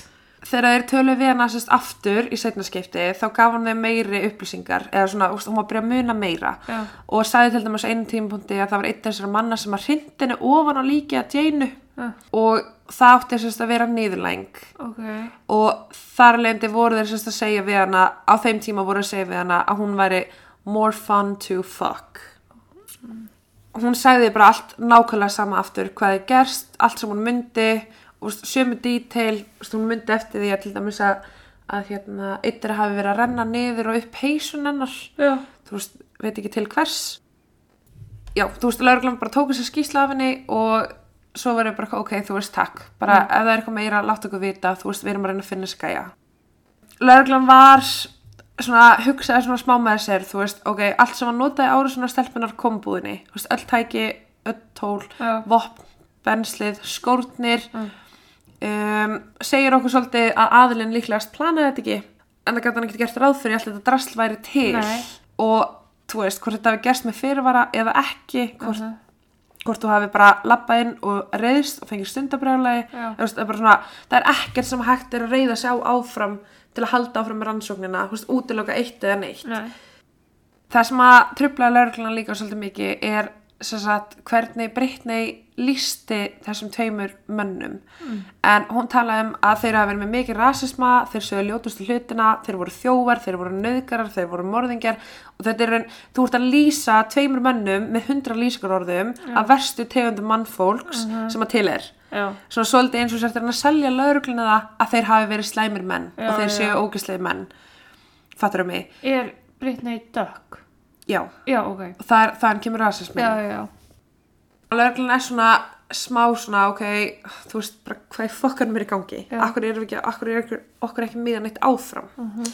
þegar þeir tölu við hana sérst aftur í setna skipti þá gaf hann þeim meiri upplýsingar eða svona, úst, hún var að byrja að muna meira Já. og sagði til dæmis á einu tímapunkti að það var einn þessara manna sem að hrindinu ofan á líki að Jainu Já. og það átti sérst að vera niðurlæng Ok. og þar lendi voru þeir sérst að segja við hana á þeim tíma voru að segja við hana að hún væri more fun to fuck hún sagði bara allt nákvæmlega sama aftur hvað er gerst, allt sem hún myndi og sömu detail hún myndi eftir því að til dæmis að, að hérna, eittir hafi verið að renna niður og upp heisun hennar Já. þú veist, veit ekki til hvers já, þú veist, lauruglan bara tók þess að skýsla af henni og svo verður bara, ok, þú veist, takk. Bara ef það er eitthvað meira, láta okkur vita. Þú veist, við erum að reyna að finna skæja. Lauruglan var svona, hugsaði svona smá með sér þú veist, ok, allt sem hann notaði ára svona stelpunar kombúðinni, þú veist, öll tæki öll tól, Já. vopn benslið, skórnir. Um, segir okkur svolítið að aðilinn líklegast planaði þetta ekki en það gæti hann ekki gert ráð fyrir alltaf þetta drasl væri til. Nei. og þú veist, hvort þetta hafi gerst með fyrirvara eða ekki, hvort, Mhm. Hvort þú hafi bara lappað inn og reyðist og fengið stundabrjálægi Já. það, er er ekkert sem hægt er að reyða sig á áfram til að halda áfram með rannsóknina, útiloka eitt eða neitt Nei. það sem að trublaði lauruglan líka svolítið mikið er sagt, hvernig Brittany lísti þessum tveimur mönnum. En hún talaði um að þeir hafa verið með mikið rasisma þeir sögðu ljótustu hlutina, þeir voru þjóvar þeir voru nöðgarar, þeir voru morðingjar. Og þetta er, raun- þú ert að lýsa tveimur mönnum með hundra lýsingarorðum af verstu tegundum mannfólks sem að til er. Já. svona svolítið eins og sér að selja laurugluna það að þeir hafi verið slæmir menn Já, og þeir séu ógisleir menn. Fattur um mig, Er Britney Duck? Já Já, ok. og það er, þaðan kemur rasismin Já, já, já. Lörglan er svona smá svona, ok, þú veist bara hvað í fokkanum er í gangi akkur er, ekki, akkur er okkur, ekki miðan eitt áfram uh -huh.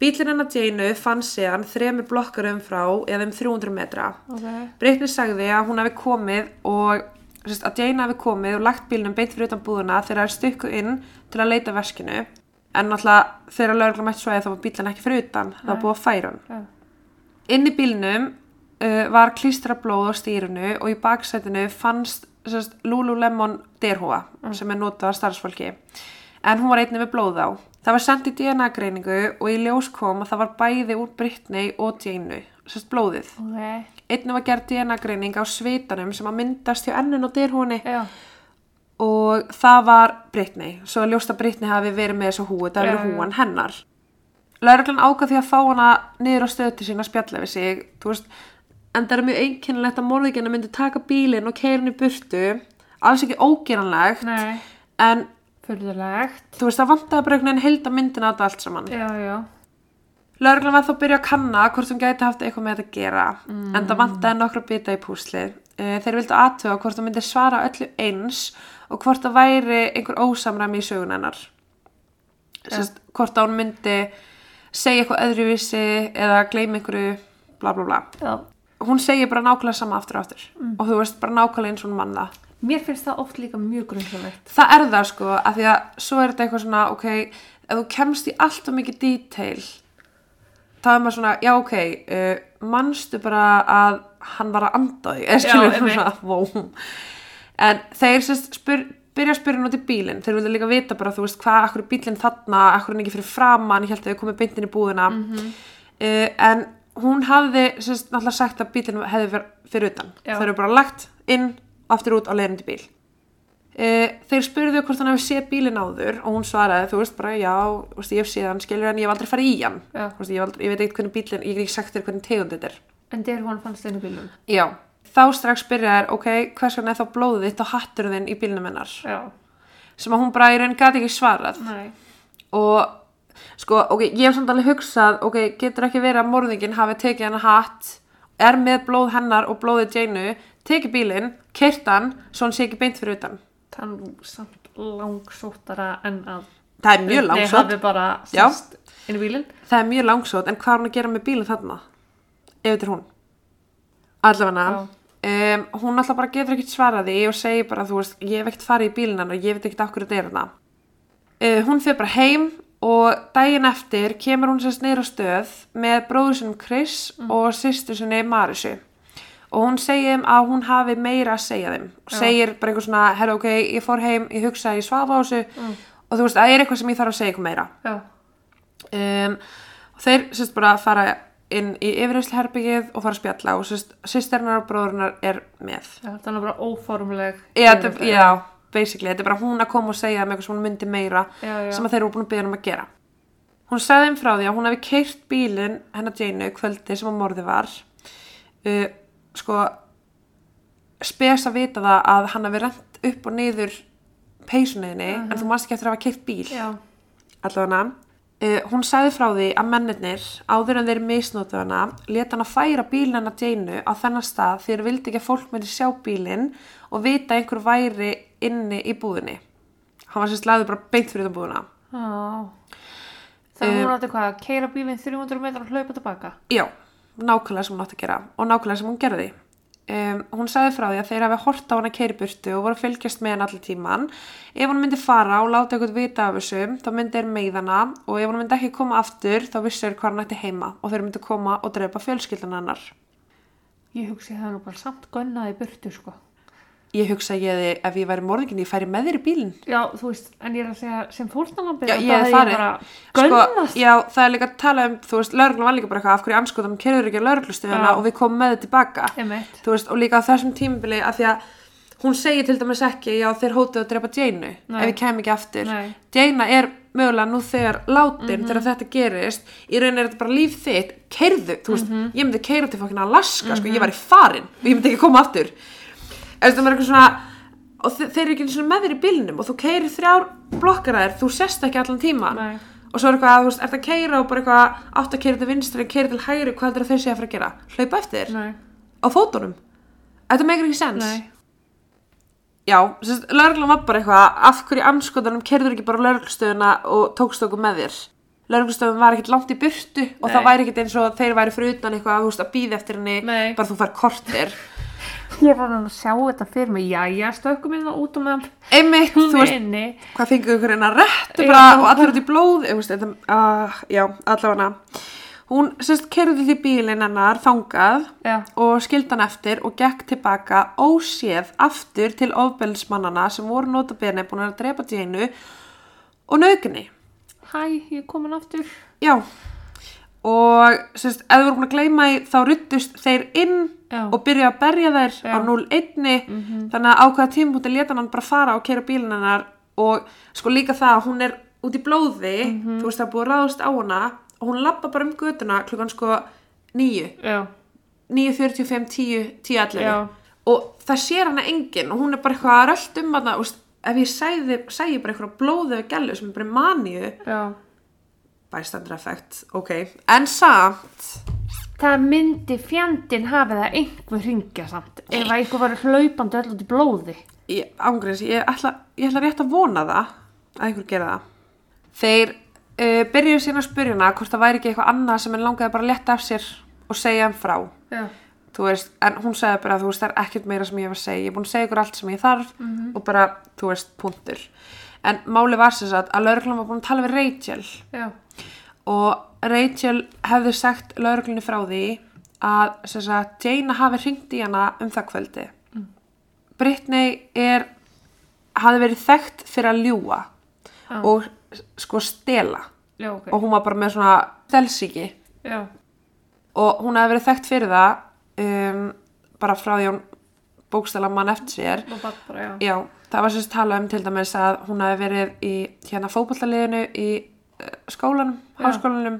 bílinn hennar Jane fann síðan þremur blokkarum frá eða um 300 metra Ok. Breitni sagði að hún hafi komið og sérst, að Jane hafi komið og lagt bílnum beint fyrir utan búðuna þegar það er stukku inn til að leita verskinu en náttúrulega þegar lögregla mætt svo að það var bílinn ekki fyrir utan það var búið að færa hann Já. Inn í bílnum uh, var klístra blóð á stýrinu og í baksætinu fannst sérst, Lululemon derhúa sem er notað af starfsfólki en hún var einnig með blóð á. Það var sendt í DNA-greiningu og í ljós kom að það var bæði úr Britney og Jane, sérst blóðið. ok, Einnig var gerð DNA-greining á svitanum sem að myndast hjá ennun og dyrhúni já, og það var Britney. Svo ljóst að Britney hafi verið með þessu húi, það já. húan hennar. Lörglan ákvað því að fá hana niður á stöðu sín að spjalla við sig, veist, en það er mjög einkennilegt að morðingina myndi taka bílinn og í burtu, alls ekki ógeranlegt, en þú veist, það vantaði bara einhvern veginn heilda myndina á þetta allt saman. Lörglan var þá að byrja að kanna hvort hún gæti haft eitthvað með þetta að gera, en það vantaði nokkra bita í púslið. Eh, Þeir vildu aðtöga hvort hún myndi svara öllu eins og hvort það væri einhver ósamræmi í sögun hennar. Hvort að hún myndi segja eitthvað öðruvísi eða gleyma einhverju bla bla bla. já. Hún segir bara nákvæmlega sama aftur og aftur og þú veist bara nákvæmlega eins og hún mann það. Mér finnst það oft líka mjög grunnsamlegt. Það er það sko, af því að svo er þetta eitthvað svona, ok, ef þú kemst í allt og mikið detail, þá er maður svona, já ok, uh, manstu bara að hann var að anda þig, eða skilur svona, vó. En þeir sérst spyr, byrja að spyrja nátt í bílinn, þeir vilja líka vita bara, þú veist, hvað, akkur bílinn þarna, akkur er hann ekki fyrir framann, ég held að þau komið beintin í búðina, Mhm. uh, en hún hafði sérst náttúrulega sagt að bílinn hefði verið fyrir utan. Já. Þeir eru bara lagt inn, aftur út á leiðin til bíl. Uh, þeir spurðu hvort hann hefði séð bílinn áður og hún svaraði, þú veist bara, já, veist, ég hef séð hann, skilur en ég hef aldrei farið í hann. Veist, ég, hef aldrei, ég veit ekkert hvernig bílinn, ég get ekki sagt þér hvernig tegund þetta er. En der hún fannst einu bílum. Já. Þá strax byrja þær, ok, hvers vegna er þá blóðið þitt og hatturinn þinn í bílnum hennar? Já, Sem að hún bara í raun gati ekki svarað. nei, Og, sko, ok, ég hef samt alveg hugsað, ok, getur ekki verið að morðingin hafi tekið hennar hatt, er með blóð hennar og blóðið Jainu, tekið bílinn, keirt hann, svo hann sé ekki beint fyrir utan. það er samt langsóttara en að Það er mjög langsótt. Það er mjög langsótt, en hvað er hún að gera með bílinn þarna? Ef þetta er hún. Allavega, um, hún alltaf bara getur ekkert svaraði og segir bara, þú veist, ég hef ekkert farið í bílinn hennar og ég veit ekkert hverju þetta er þarna. Uh, hún fyrir bara heim og daginn eftir kemur hún sérst á stöð með bróður sinum Chris og sýstu sinni Marisu. Og hún segir þeim að hún hafi meira að segja þeim. Og segir bara eitthvað svona, herra ok, ég fór heim, ég hugsaði, ég svafa á þessu og þú veist, það er eitthvað sem ég þarf að segja eitthvað meira um, og þeir sérst bara fara inn í yfirreyslu herbyggið og fara að spjalla og sýsternar og bróðurnar er með. Já, það er bara óformleg. já, þetta, já, basically, þetta er bara hún að koma og segja með eitthvað sem hún myndi meira Já, já. sem að þeir eru búin að byggja um að gera. Hún sagði þeim frá því að hún hefði keirt bílinn hennar Jane kvöldi sem að morði var. Uh, sko spes að vita það að hann hafi rent upp og niður peysunniðinni en þú manst ekki eftir að hafa keirt bíl. Já, allavega uh, hún sagði frá því að mennirnir áður en þeir misnótu hana leta hana færa bílinn hennar Jainu á þennan stað því þeir vildi ekki að fólk myndi sjá bílinn og vita að einhver væri inni í búðinni hann var sérst laður bara beint fyrir það búðina já. Það Um, hún átti hvað, að keira bílinn 300 metrar og hlaupa tilbaka. já, nákvæmlega sem hún átti að gera og nákvæmlega sem hún gerði um, hún sagði frá því að þeir hafi hort á hana keiri burtu og voru að fylgjast með hann allir tíman ef hún myndi fara og láta eitthvað vita af þessu þá myndi þeir meiðana og ef hún myndi ekki koma aftur þá vissu þeir hvað hann ætti heima og þeir myndi koma og drepa fjölskyldan hennar Ég hugsi það nú bara samt gunnaði burtu, sko. Ég hugsa að ég hefði, ef ég væri morðingin ég færi með þér í bílinn. Já, þú veist, en ég er að segja sem fórstanlambi Já, ég hef farið. bara sko, gunnast. já, það er líka að tala um, þú veist, lauruglan var líka bara eitthvað af hverju anskoðum kerður ekki að lauruglustöðuna Já. og við komum með þið tilbaka? Þú veist, og líka á þessum tímabili að því að hún segir til dæmis ekki já þeir hótuðu að drepa Jainu Nei. ef ég kem ekki aftur. Nei. Jaina er mögulega nú þegar látin þegar þetta gerist. Í raun er þetta bara líf þitt. Keirðu, þú veist, ég myndi keira til fokkin Alaska, sko, ég var í farin. Og ég myndi ekki koma aftur það er eitthvað svona og þe þeir eru ekki einu sinni með þér í bílnum og þú keirir þrjár blokkar að þér, þú sest ekki allan tíma Nei. og svo er eitthvað, þú veist, ert að keira og bara eitthvað átt að keira til vinstri, keira til hægri hvað er þeir sé að fara að gera? Hlaupa eftir? Nei, á fótunum? Þetta meikir ekki sens. Nei, já, lauruglan var bara eitthvað af hverju anskotanum kerður ekki bara lauruglustöðuna og tókst okkur með þér? Lauruglustöðun var ekkert langt í burtu og það væri ekkert eins og þeir væri fyrir utan eitthvað veist, að býða eftir henni bara þú fær kortir Ég var að sjá þetta fyrir mig, já, ég stökkum inn og út og meðan. Einmitt, þú veist, inni. hvað fengur ykkur eina réttu Já. bara og allir út í blóð ég veist, þetta, uh, já, allavega. Hún sérst kerði því bílinn hennar þangað Já, og skildi hann eftir og gekk tilbaka óséð aftur til ofbeldsmannana sem voru notabene búin að drepa Jénu og nöðgunni Hæ, ég er komin aftur. já og sérst, ef þú voru búin að gleyma því þá ruttust þeir inn Já. og byrja að berja þær Já. á 0-1 þannig að ákveða tímpúti leta hann bara fara og keira bílinn hennar. Og sko líka það að hún er út í blóði þú veist það er búið að ráðast á hana. Og hún lappa bara um götuna klukkan sko 9 Já, 9.45, 10, 10.11 Já. og það sér hana enginn og hún er bara eitthvað að rölt um hana og ef ég sæði, sæði bara eitthvað blóðu gælu sem er bara já. Bystander effect, ok en samt Það myndi fjandinn hafi það einhver ringja samt. Ef að einhver var hlaupandi öll út í blóði. ég, ángriðs, ég ætla, ég ætla rétt að vona það að einhver gera það þeir uh, byrjuðu síðan að spyrja hana hvort það væri ekki eitthvað annað sem henn langaði bara að letta af sér og segja hann frá Já. þú veist, en hún segði bara þú veist, það er ekkert meira sem ég hef að segja ég er búin að segja ykkur allt sem ég þarf og bara, þú veist, punktur en máli var sem sagt að lauruglan var búin að tala við Rachel Já. Og Rachel hefði sagt lauruglunni frá því að sagt, Jaina hafi hringt í hana um það kvöldi mm. Brittany er hafi verið þekkt fyrir að ljúa Já. og sko stela Já, ok. og hún var bara með svona stelsíki Já. og hún hefði verið þekkt fyrir það um, bara frá því hún bókstala mann eftir sér bara, já. já, það var sérst talað um til dæmis að hún hefði verið í hérna fótballaliðinu í skólanum, Já. háskólanum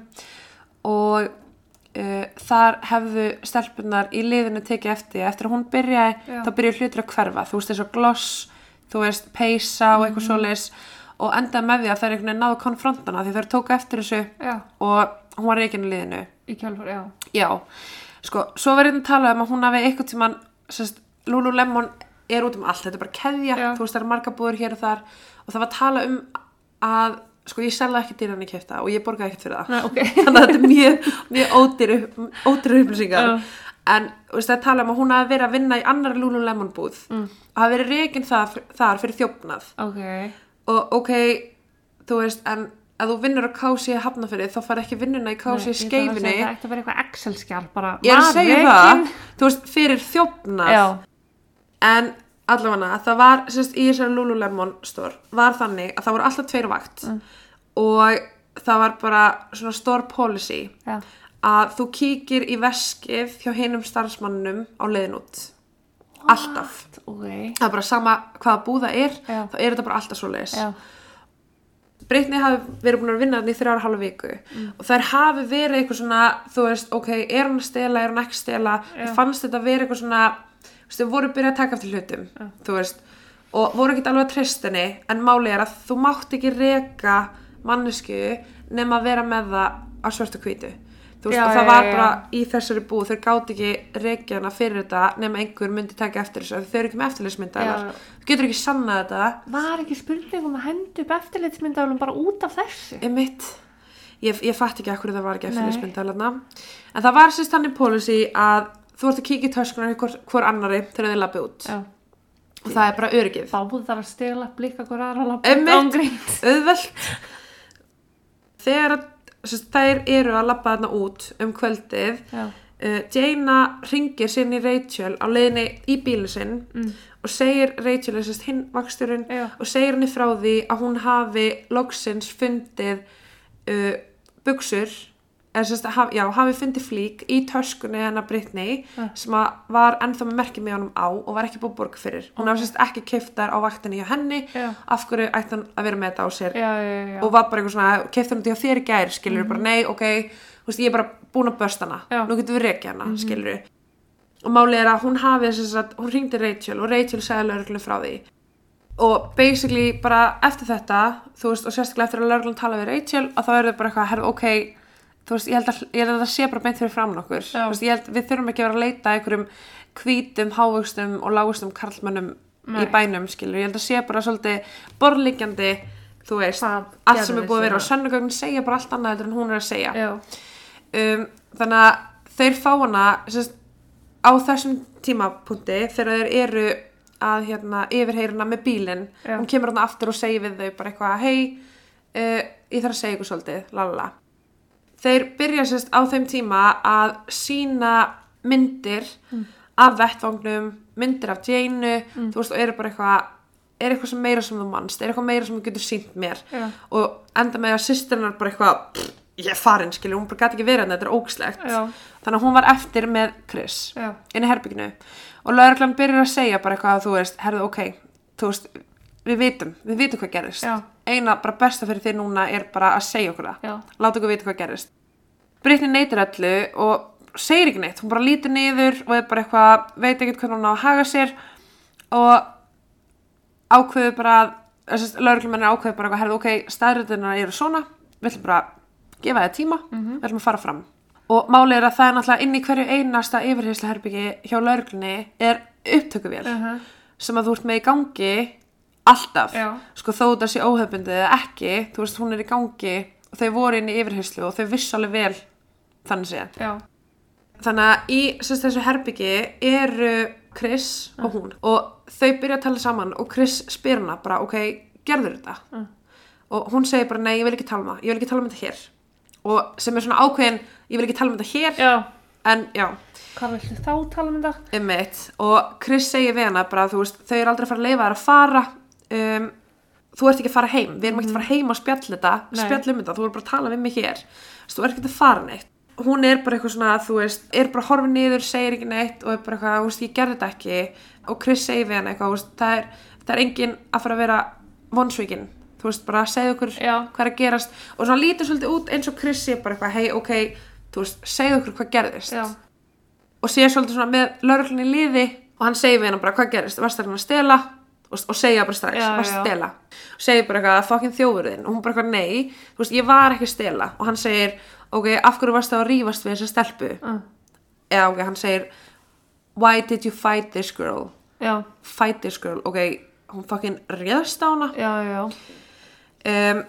og uh, þar hefðu stelpunar í liðinu tekið eftir, eftir að hún byrjaði Já. þá byrjaði hlutur að hverfa, þú veist eins og gloss þú veist peysa og eitthvað svoleiðis og endaði með því að þær einhvern veginn náðu konfrontana því þær tóku eftir þessu Já. og hún var reikinu liðinu. Í kjálfur, já. Já, sko, svo verður þetta talað um að hún hafi eitthvað tímann, sérst, Lululemon er út um allt, þetta er bara keðja, þú veist, það er marga búður hér og þar. Og það var talað um að, sko, ég selða ekki dýran í kefta og ég borgaði ekkert fyrir það. Nei, ok. Þannig að þetta er mjög, mjög ódýr, ódýr upplýsingar. Já. En, það er talað um að hún hafi verið að vinna í annar Lululemon búð mm. og hafi verið það, þar fyrir þjófnað Ok. og ok, þú veist, en að þú vinnur á kási í hafnafyrið þá fara ekki vinnuna í kási í að skeifinni Það ætti að vera eitthvað Excel-skjál bara. Ég er að segja það, þú veist, fyrir þjófnað. En allavega, það var, sérst, í þessari Lululemon store var þannig að það voru alltaf tveir vakt og það var bara svona store policy Já. að þú kíkir í veskið hjá hinum starfsmannum á leiðin út alltaf Ok. það er bara sama hvaða búða er Já. þá er þetta bara alltaf svo leiðis Já. Brittany hafi verið búin að vinna þarna í þrjára halva viku og þær hafi verið eitthvað svona, þú veist, ok, er hann að stela, er hann ekki að stela, fannst þetta vera eitthvað svona, þú þau voru byrjað að taka eftir hlutum, þú veist, og voru ekkert alveg að treysta henni, en máli er að þú mátt ekki reka mannesku nema að vera með það á svörtu hvítu. Þú veist, Já, og það já, var já, já. bara í þessari búð, þeir gátt ekki rekja hana fyrir þetta nema einhver myndi taka eftir þessu, þau eru ekki með eftirlitsmyndalar. Já. Þú getur ekki sannað þetta, Var ekki spurning um að henda upp eftirlitsmyndaflum bara út af þessu? Einmitt. Ég, ég fatt ekki ekkur það var ekki Nei. eftirlitsmyndalarna. En það var sérst þannig policy að þú ert að kíkja í töskunar hvort hvor annari þegar þið lappið út. Já. Og það er bara öryggið. Báðu þar að stela blika hver aðra lappa Einmitt. ángrínt. Auðvelt. Þegar þær eru að lappa þarna út um kvöldið, uh, Jaina ringir sinni Rachel á leiðinni í bílinn sinn Mm. og segir Rachel, sérst, hinn vaksturinn, og segir henni frá því að hún hafi loksins fundið uh, buksur eða sérst, haf, já, hafi fundið flík í töskunni hennar Brittany Ja. sem að var ennþá með merkið með honum á og var ekki búið borg fyrir. Hún hafi sérst ekki keftar á vaktinni hjá henni. Já. af hverju ætti hann að vera með þetta á sér? Já, já. og var bara eitthvað svona, keftar hann þetta hjá þér í gær skilur bara, nei, ok, veist, ég er bara búin að börsta hana, nú getum við rekja hana skilur og málið er að hún hafi þess að, hún ringdi Rachel og Rachel sagði lögreglunum frá því. Og basically bara eftir þetta þú veist, og sérstaklega eftir að lögreglun tala við Rachel að þá er það bara eitthvað, ok þú veist, ég held að, ég held að það sé bara beint fyrir framan okkur. Já. þú veist, ég held, við þurfum ekki að vera að leita einhverjum hvítum, hávöxtum og lágustum karlmönnum Nei. í bænum, skilur, ég held að sé bara svolítið borðliggjandi, þú veist Hvað allt sem er búið að vera. og sönnugögnin segja bara allt annað en hún er að segja. Um, þannig að þeir fá hana sérst, á þessum tímapunkti þegar þeir eru að hérna, yfirheyrina með bílinn hún kemur hana aftur og segir við þau bara eitthvað hei, uh, ég þarf að segja ykkur svolítið lalala þeir byrja sérst á þeim tíma að sína myndir af vettvangnum myndir af Janeu þú veist og eru bara eitthvað er eitthvað sem meira sem þú manst, er eitthvað meira sem þú getur sínt mér Já. og enda með að sýstirnar bara eitthvað "Pff, ég farin skilur, hún bara gæti ekki verið en þetta er ógislegt Já. þannig að hún var eftir með Chris Já. inn í herbygginu og lauruglan byrjar að segja bara eitthvað að þú veist, herðu ok þú veist, við vitum, við vitum hvað gerist Já. eina bara besta fyrir þið núna er bara að segja okkur það. Já. láta okkur vita hvað gerist Brittany neytir öllu og segir ekki neitt, hún bara lítur niður og er bara eitthvað, veit ekkert hvernig hún á að haga sér og ákveður bara að lauruglumennir ákveður bara eitthvað, ok, staðröðunar eru svona, við ætlum bara að gefa þið tíma, við ætlum að fara fram. Og málið er að það er náttúrulega inn í hverju einasta yfirheysla herbyggi hjá lauruglunni er upptökuvél Mhm. sem að þú ert með í gangi alltaf, Já. sko þó þetta sé óhefbundið eða ekki, þú veist hún er í gangi og þau voru inn í yfirheyslu og þau vissu alveg vel þannig séð. Þannig að í sérst, þessu herbyggi eru Chris og hún og þau byrja að tala saman og Chris spyr hana bara ok, gerður þetta? Mm. og hún segir bara nei, ég vil ekki tala um það ég vil ekki tala um þetta hér. Og sem er svona ákveðin, ég vil ekki tala um þetta hér. Já. en já, Hvað viltu þá tala um þetta? Og Chris segir við hana bara, þú veist, þau eru aldrei að fara að leifa þær að fara um, þú ert ekki að fara heim. Við erum ekki að fara heim og spjall þetta spjall um þetta, þú ert bara að tala við mig hér. Þú ert ekki að fara neitt. Hún er bara eitthvað svona, þú veist, er bara horfið niður segir ekki neitt og er bara eitthvað, þú veist, ég gerði þetta ekki. Og Chris segir við hana eitthvað, þú veist, það er, það er engin að fara að vera vonsvíkin, þú veist, bara segðu okkur Já. hvað er að gerast. Og svona lítur svolítið út eins og Chris sé bara eitthvað, hei, ok, þú veist, segðu okkur hvað gerðist. Já. og sé svolítið svona með lauruglunni í liði og hann segir við hennar bara hvað gerist, varst það hann að stela og, og segja bara strax, Já, að stela og segir bara eitthvað, fokkin þjófurðin. Og hún bara eitthvað, nei, þú veist, ég var ekki stela og hann segir, ok, af hverju varst það að rífast við þessa stelpu? Mm. eða ok, hann segir why did you fight this girl? Já. fight this girl, ok, hún fokkin réðst á hana. Já, já. um,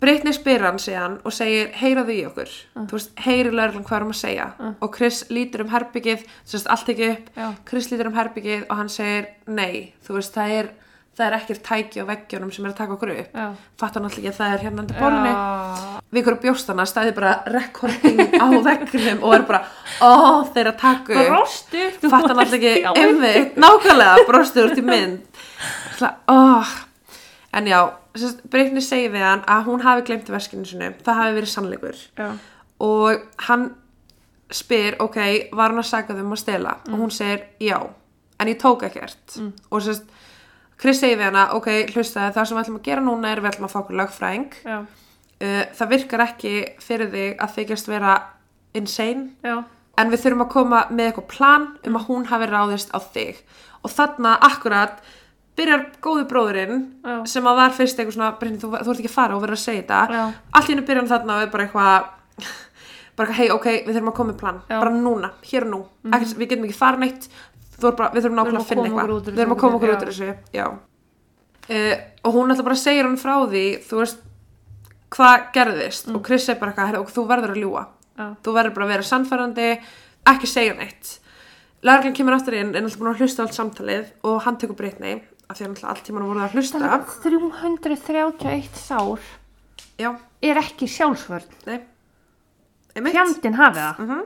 Brittany spyr hann síðan og segir heyraðu í okkur? Þú veist, heyri lögreglan hvað erum að segja. Og Chris lítur um herbyggið sérst allt ekki upp, Já. Chris lítur um herbyggið og hann segir nei þú veist, það er, það er ekkert tæki á veggjónum sem er að taka okkur upp. Já. fattar náttúrulega ekki að það er hérna undir Já. við ykkur bjóstana stæði bara recording á veggnum og er bara ó, þeir að taka upp. Brostu. þú varst náttúrulega í ekki einmitt, nákvæmlega brostu úr til mynd. Ætla, oh. En já Breitni segir við hann að hún hafi glemt veskinu sinu, það hafi verið sannleikur. Já. og hann spyr, ok, var hann að sagða þeim að stela? Og hún segir, já. En ég tók ekkert. Og sérst, Chris segir við hana, ok, hlustaði það sem við ætlum að gera núna er við ætlum að fá okkur lögfræðing. Já. uh, það virkar ekki fyrir þig að þykjast vera insane. Já. en við þurfum að koma með eitthvað plan um að hún hafi ráðist á þig. Og þarna akkurat byrjar góði bróðurinn Já. sem að var fyrst eitthvað svona Brynni, þú, þú ert ekki að fara og verður að segja þetta. Allt í hennu byrjar hann þarna og er bara eitthvað bara eitthvað, hei, ok, við þurfum að koma með plan. Já. Bara núna, hér og nú. Mm við getum ekki fara neitt. Er bara, við þurfum nákvæmlega að finna eitthvað. við þurfum að koma okkur út úr þessu. Uh, og hún ætla bara segja hann frá því þú veist hvað gerðist. Og Chris er bara eitthvað, "Heyrðu, ok, þú verður að ljúa Já. þú verður bara að vera sannfærandi ekki segja neitt. Lörglan kemur aftur inn en alltaf búin að hlusta allt samtalið og hann tekur breytni af því að allt tíman voru að hlusta Þannig að 331 sár já, er ekki sjálfsvörn. nei einmitt Fjandinn hafi það. mm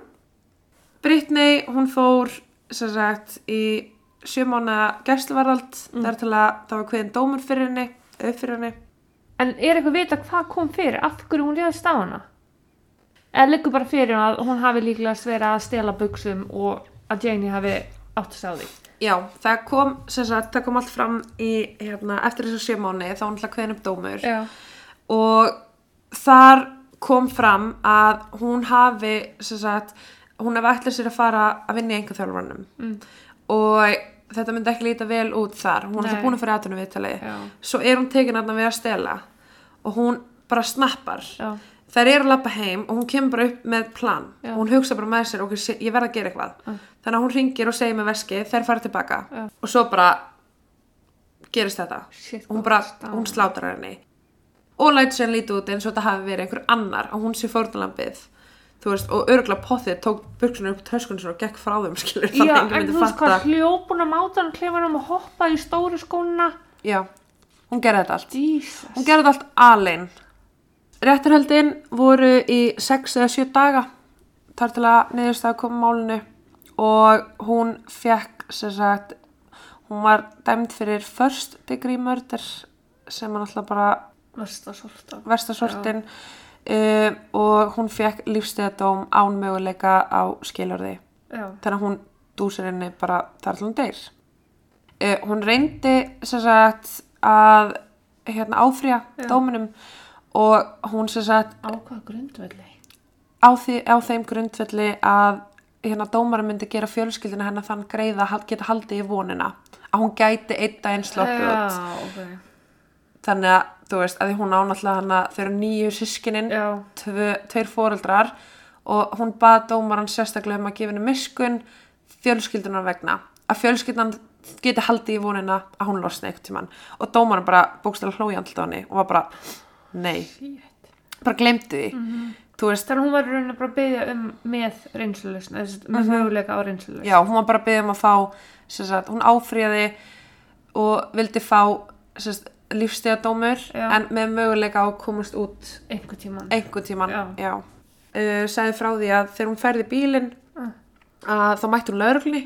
Brittany, hún fór sem sagt í sjömána gæsluvarðald mm. þar til að það var kveðin dómur fyrir henni fyrir henni En er eitthvað vita hvað kom fyrir? Af hverju hún réðist á hana? Eða liggur bara fyrir að hún hafi líklegast verið að stela buksum og að Janie hafi átt að segja því? Já, það kom, sagt, það kom allt fram í, hérna, eftir þessu sjömáni þá var náttúrulega kveðin upp dómur Já. og þar kom fram að hún hafi sagt, hún hafi ætlað sér að fara að vinna í einhver þjálfarnum mm. og þetta myndi ekki líta vel út þar hún það búin að fyrir aðtunum viðtali Já. svo er hún tekin að við að stela og hún bara snappar Já. Þær eru að lappa heim og hún kemur bara upp með plan. Já. og hún hugsa bara með sér ok, ég verð að gera eitthvað. Þannig að hún ringir og segir með veski þær fara tilbaka. Já. og svo bara gerist þetta. Shit, og hún bara, hvað hún slátar henni. Og lætur sér lítið út eins og þetta hafi verið einhver annar og hún sé fórnalambið þú veist, og örgulega pottið tók buksunum upp töskunum og gekk frá þeim skilur Já, en þú veist hvað fatta hljópun á mátan klefanum og hoppa í stóru skóna já, hún gerði þetta allt. Jesus. Hún gerði þetta allt alein rétturhöldin voru í 6 eða 7 daga þar til að niðurstaða koma málinu og hún fekk sem sagt hún var dæmd fyrir first degree murder sem er alltaf bara verstasortin uh, og hún fekk lífstíðadóm án möguleika á skilurði þannig að hún dúsir henni bara þar til hún deyr. Uh, hún reyndi sem sagt að hérna áfrýja dóminum og hún sem sagt Á hvað grundvelli? á, því, á þeim grundvelli að hérna dómara myndi gera fjölskyldina hennar þann greiða að geta haldið í vonina að hún gæti einn daginn sloppið út Já, ok. þannig að þú veist að hún ánáttúrulega hana þau eru nýju sískinin Já. tvö, tveir fóreldrar og hún bað dómaran sérstaklega um að gefa henni miskun fjölskyldunar vegna að fjölskyldan geti haldið í vonina að hún losni eitthvað tímann og dómaran bara bókstæla hlói á henni og var bara nei, Shit. bara glemdi því þú veist, Þannig að hún var í rauninni bara að byggja um með reynslulösn, með möguleika á reynslulösn. já, hún var bara að byggja um að fá sagt, hún áfríði og vildi fá sagt, lífstíðadómur en með möguleika á að komast út Einhver tíman. einhvern tíman Já. já. Uh, sagði frá því að þegar hún ferði bílinn Ah. að þá mætti hún lauruglunni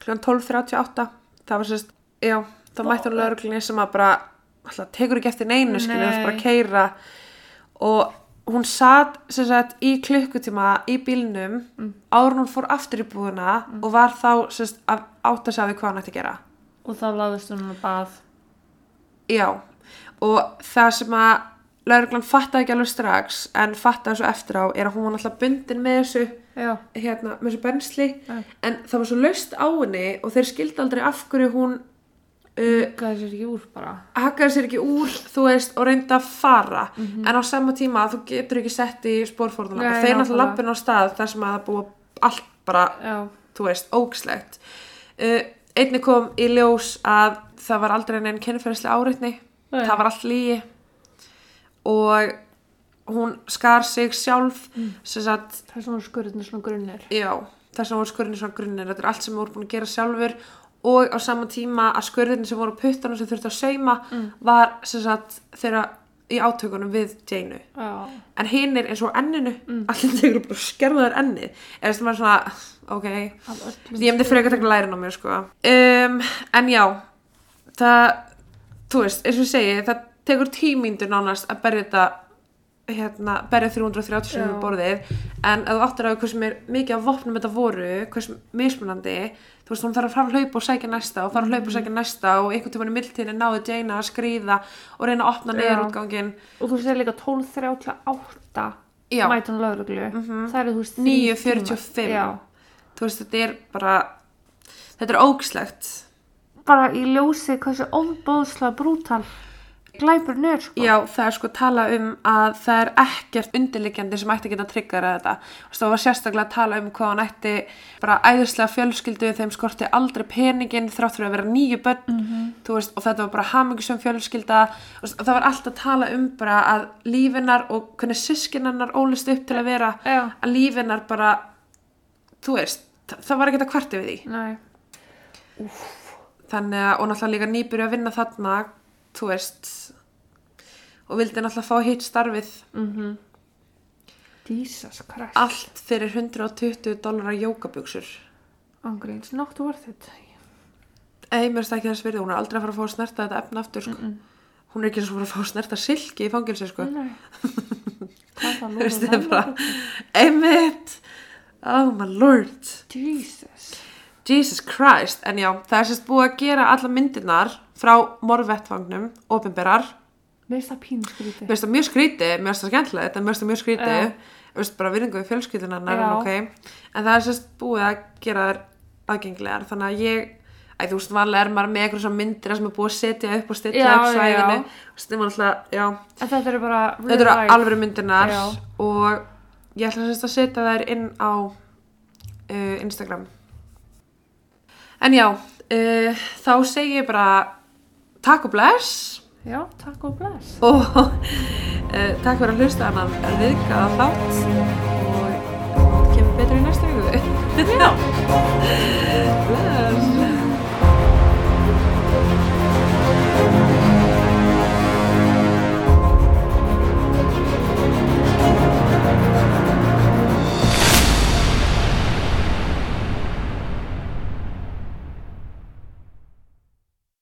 kl. 12.38 það var sérst, já, þá mætti hún lauruglunni sem að bara alltaf, tekur ekki eftir neinu skilur, Nei. bara keira og hún satt sem sagt, í klukkutíma í bílnum Mm. áður en hún fór aftur í búðuna og var þá sérst, að átta sig á því hvað hann ætti að gera Og þá laðist hún að bað. Já, og það sem að lauruglan fattaði ekki alveg strax en fattaði svo eftir á er að hún var náttúrulega bundin með þessu hérna, með þessu bensli Já. en það var svo laust á henni og þeir skildi aldrei af hverju hún uh, Gæði sér ekki úr bara. hakkaði sér ekki úr, þú veist, og reyndi að fara en á sama tíma þú getur ekki sett í spórfórðuna Nei, þeir náttúrulega lappin á stað þar sem að það búa allt bara Já. þú veist, ógslegt uh, einni kom í ljós að það var aldrei neinn kynferðislega áreitni Nei. það var allt lígi og hún skar sig sjálf mm. sagt, Það er svona skurðinu svona grunnir. já þess að voru skurðinni svona grunnir, þetta er allt sem voru búin að gera sjálfur og á sama tíma að skurðinni sem voru á puttanum sem þurfti að sauma var sem sagt þeirra í átökunum við Janeu Já. en hinn er eins og enninu mm. allir tegur bara skerðaður ennið eða sem var svona, ok Af öllum. ég myndi frekar taka lærin á mér sko um, en já það, þú veist, eins og ég segi það tekur tímíndur nánast að berja þetta hérna, berja 330 sem Já. við borðið en að þú áttur að hversu mikið af vopnum þetta voru, hversu mismunandi þú veist, hún þarf að fara að hlaupa og sækja næsta og fara að hlaupa og sækja næsta og einhvern tímann í mildtíðinni náði Jaina að skrýða og reyna að opna Já. neyðarútgangin Og þú sér líka 12.38 Já. Mhm. mætan lauruglu. Það eru þú veist 9.45 Já. þú veist, þetta er bara þetta er ógslegt Bara í ljósi hversu óbóðslega brútal glæpur nör sko. Já, það er sko að tala um að það er ekkert undirliggjandi sem ætti að geta tryggjara þetta. Það var sérstaklega að tala um hvað hann ætti bara æðislega fjölskyldu þeim skorti aldrei peningin þrátt fyrir að vera nýju börn, Mhm. þú veist, og þetta var bara hamingisum fjölskylda. Og það var alltaf að tala um bara að lífinar og hvernig sískinarnar ólist upp til að vera Já. að lífinar bara, þú veist, það, var ekkert að kvarti við því. Nei. Þannig að, og náttúrulega líka nýbyrju að vinna þarna, þú veist, og vildi náttúrulega fá hitt starfið Mm Jesus Christ. allt fyrir 120 dólarar jókabuxur. Ángríns, not worth it. Ei, mér ekki þess virði, hún er aldrei að fara að fá að snerta þetta efna aftur, sko. Hún er ekki eins og að fara að fá að snerta silki í fangilsi, sko. Nei. Hvað það Þú veist, er bara, einmitt, oh my lord, Jesus. Jesus Christ. En já, það er sérst búið að gera alla myndirnar frá morvettvagnum, opinberar, Mér finnst það pínu skrítið. Mér finnst það mjög skrítið, mér finnst það skemmtilegt en mér finnst það mjög skrítið Já. Þú veist, bara virðingu við fjölskyldunarnar en Já. ok en það er sérst búið að gera þær aðgengilegar þannig að ég Æ, þú veist, vanlega er maður með eitthvað myndir sem er búið að setja upp og stilla upp svæðinu þetta eru bara Þetta eru alveg myndirnar Já. og ég ætla sérst að setja þær inn á uh, Instagram En já, uh, þá segi ég bara takk og bless Já, takk og bless. og uh, takk fyrir að hlusta hann að viðgæða þátt og kemur betur í næstu viku Já. Bless.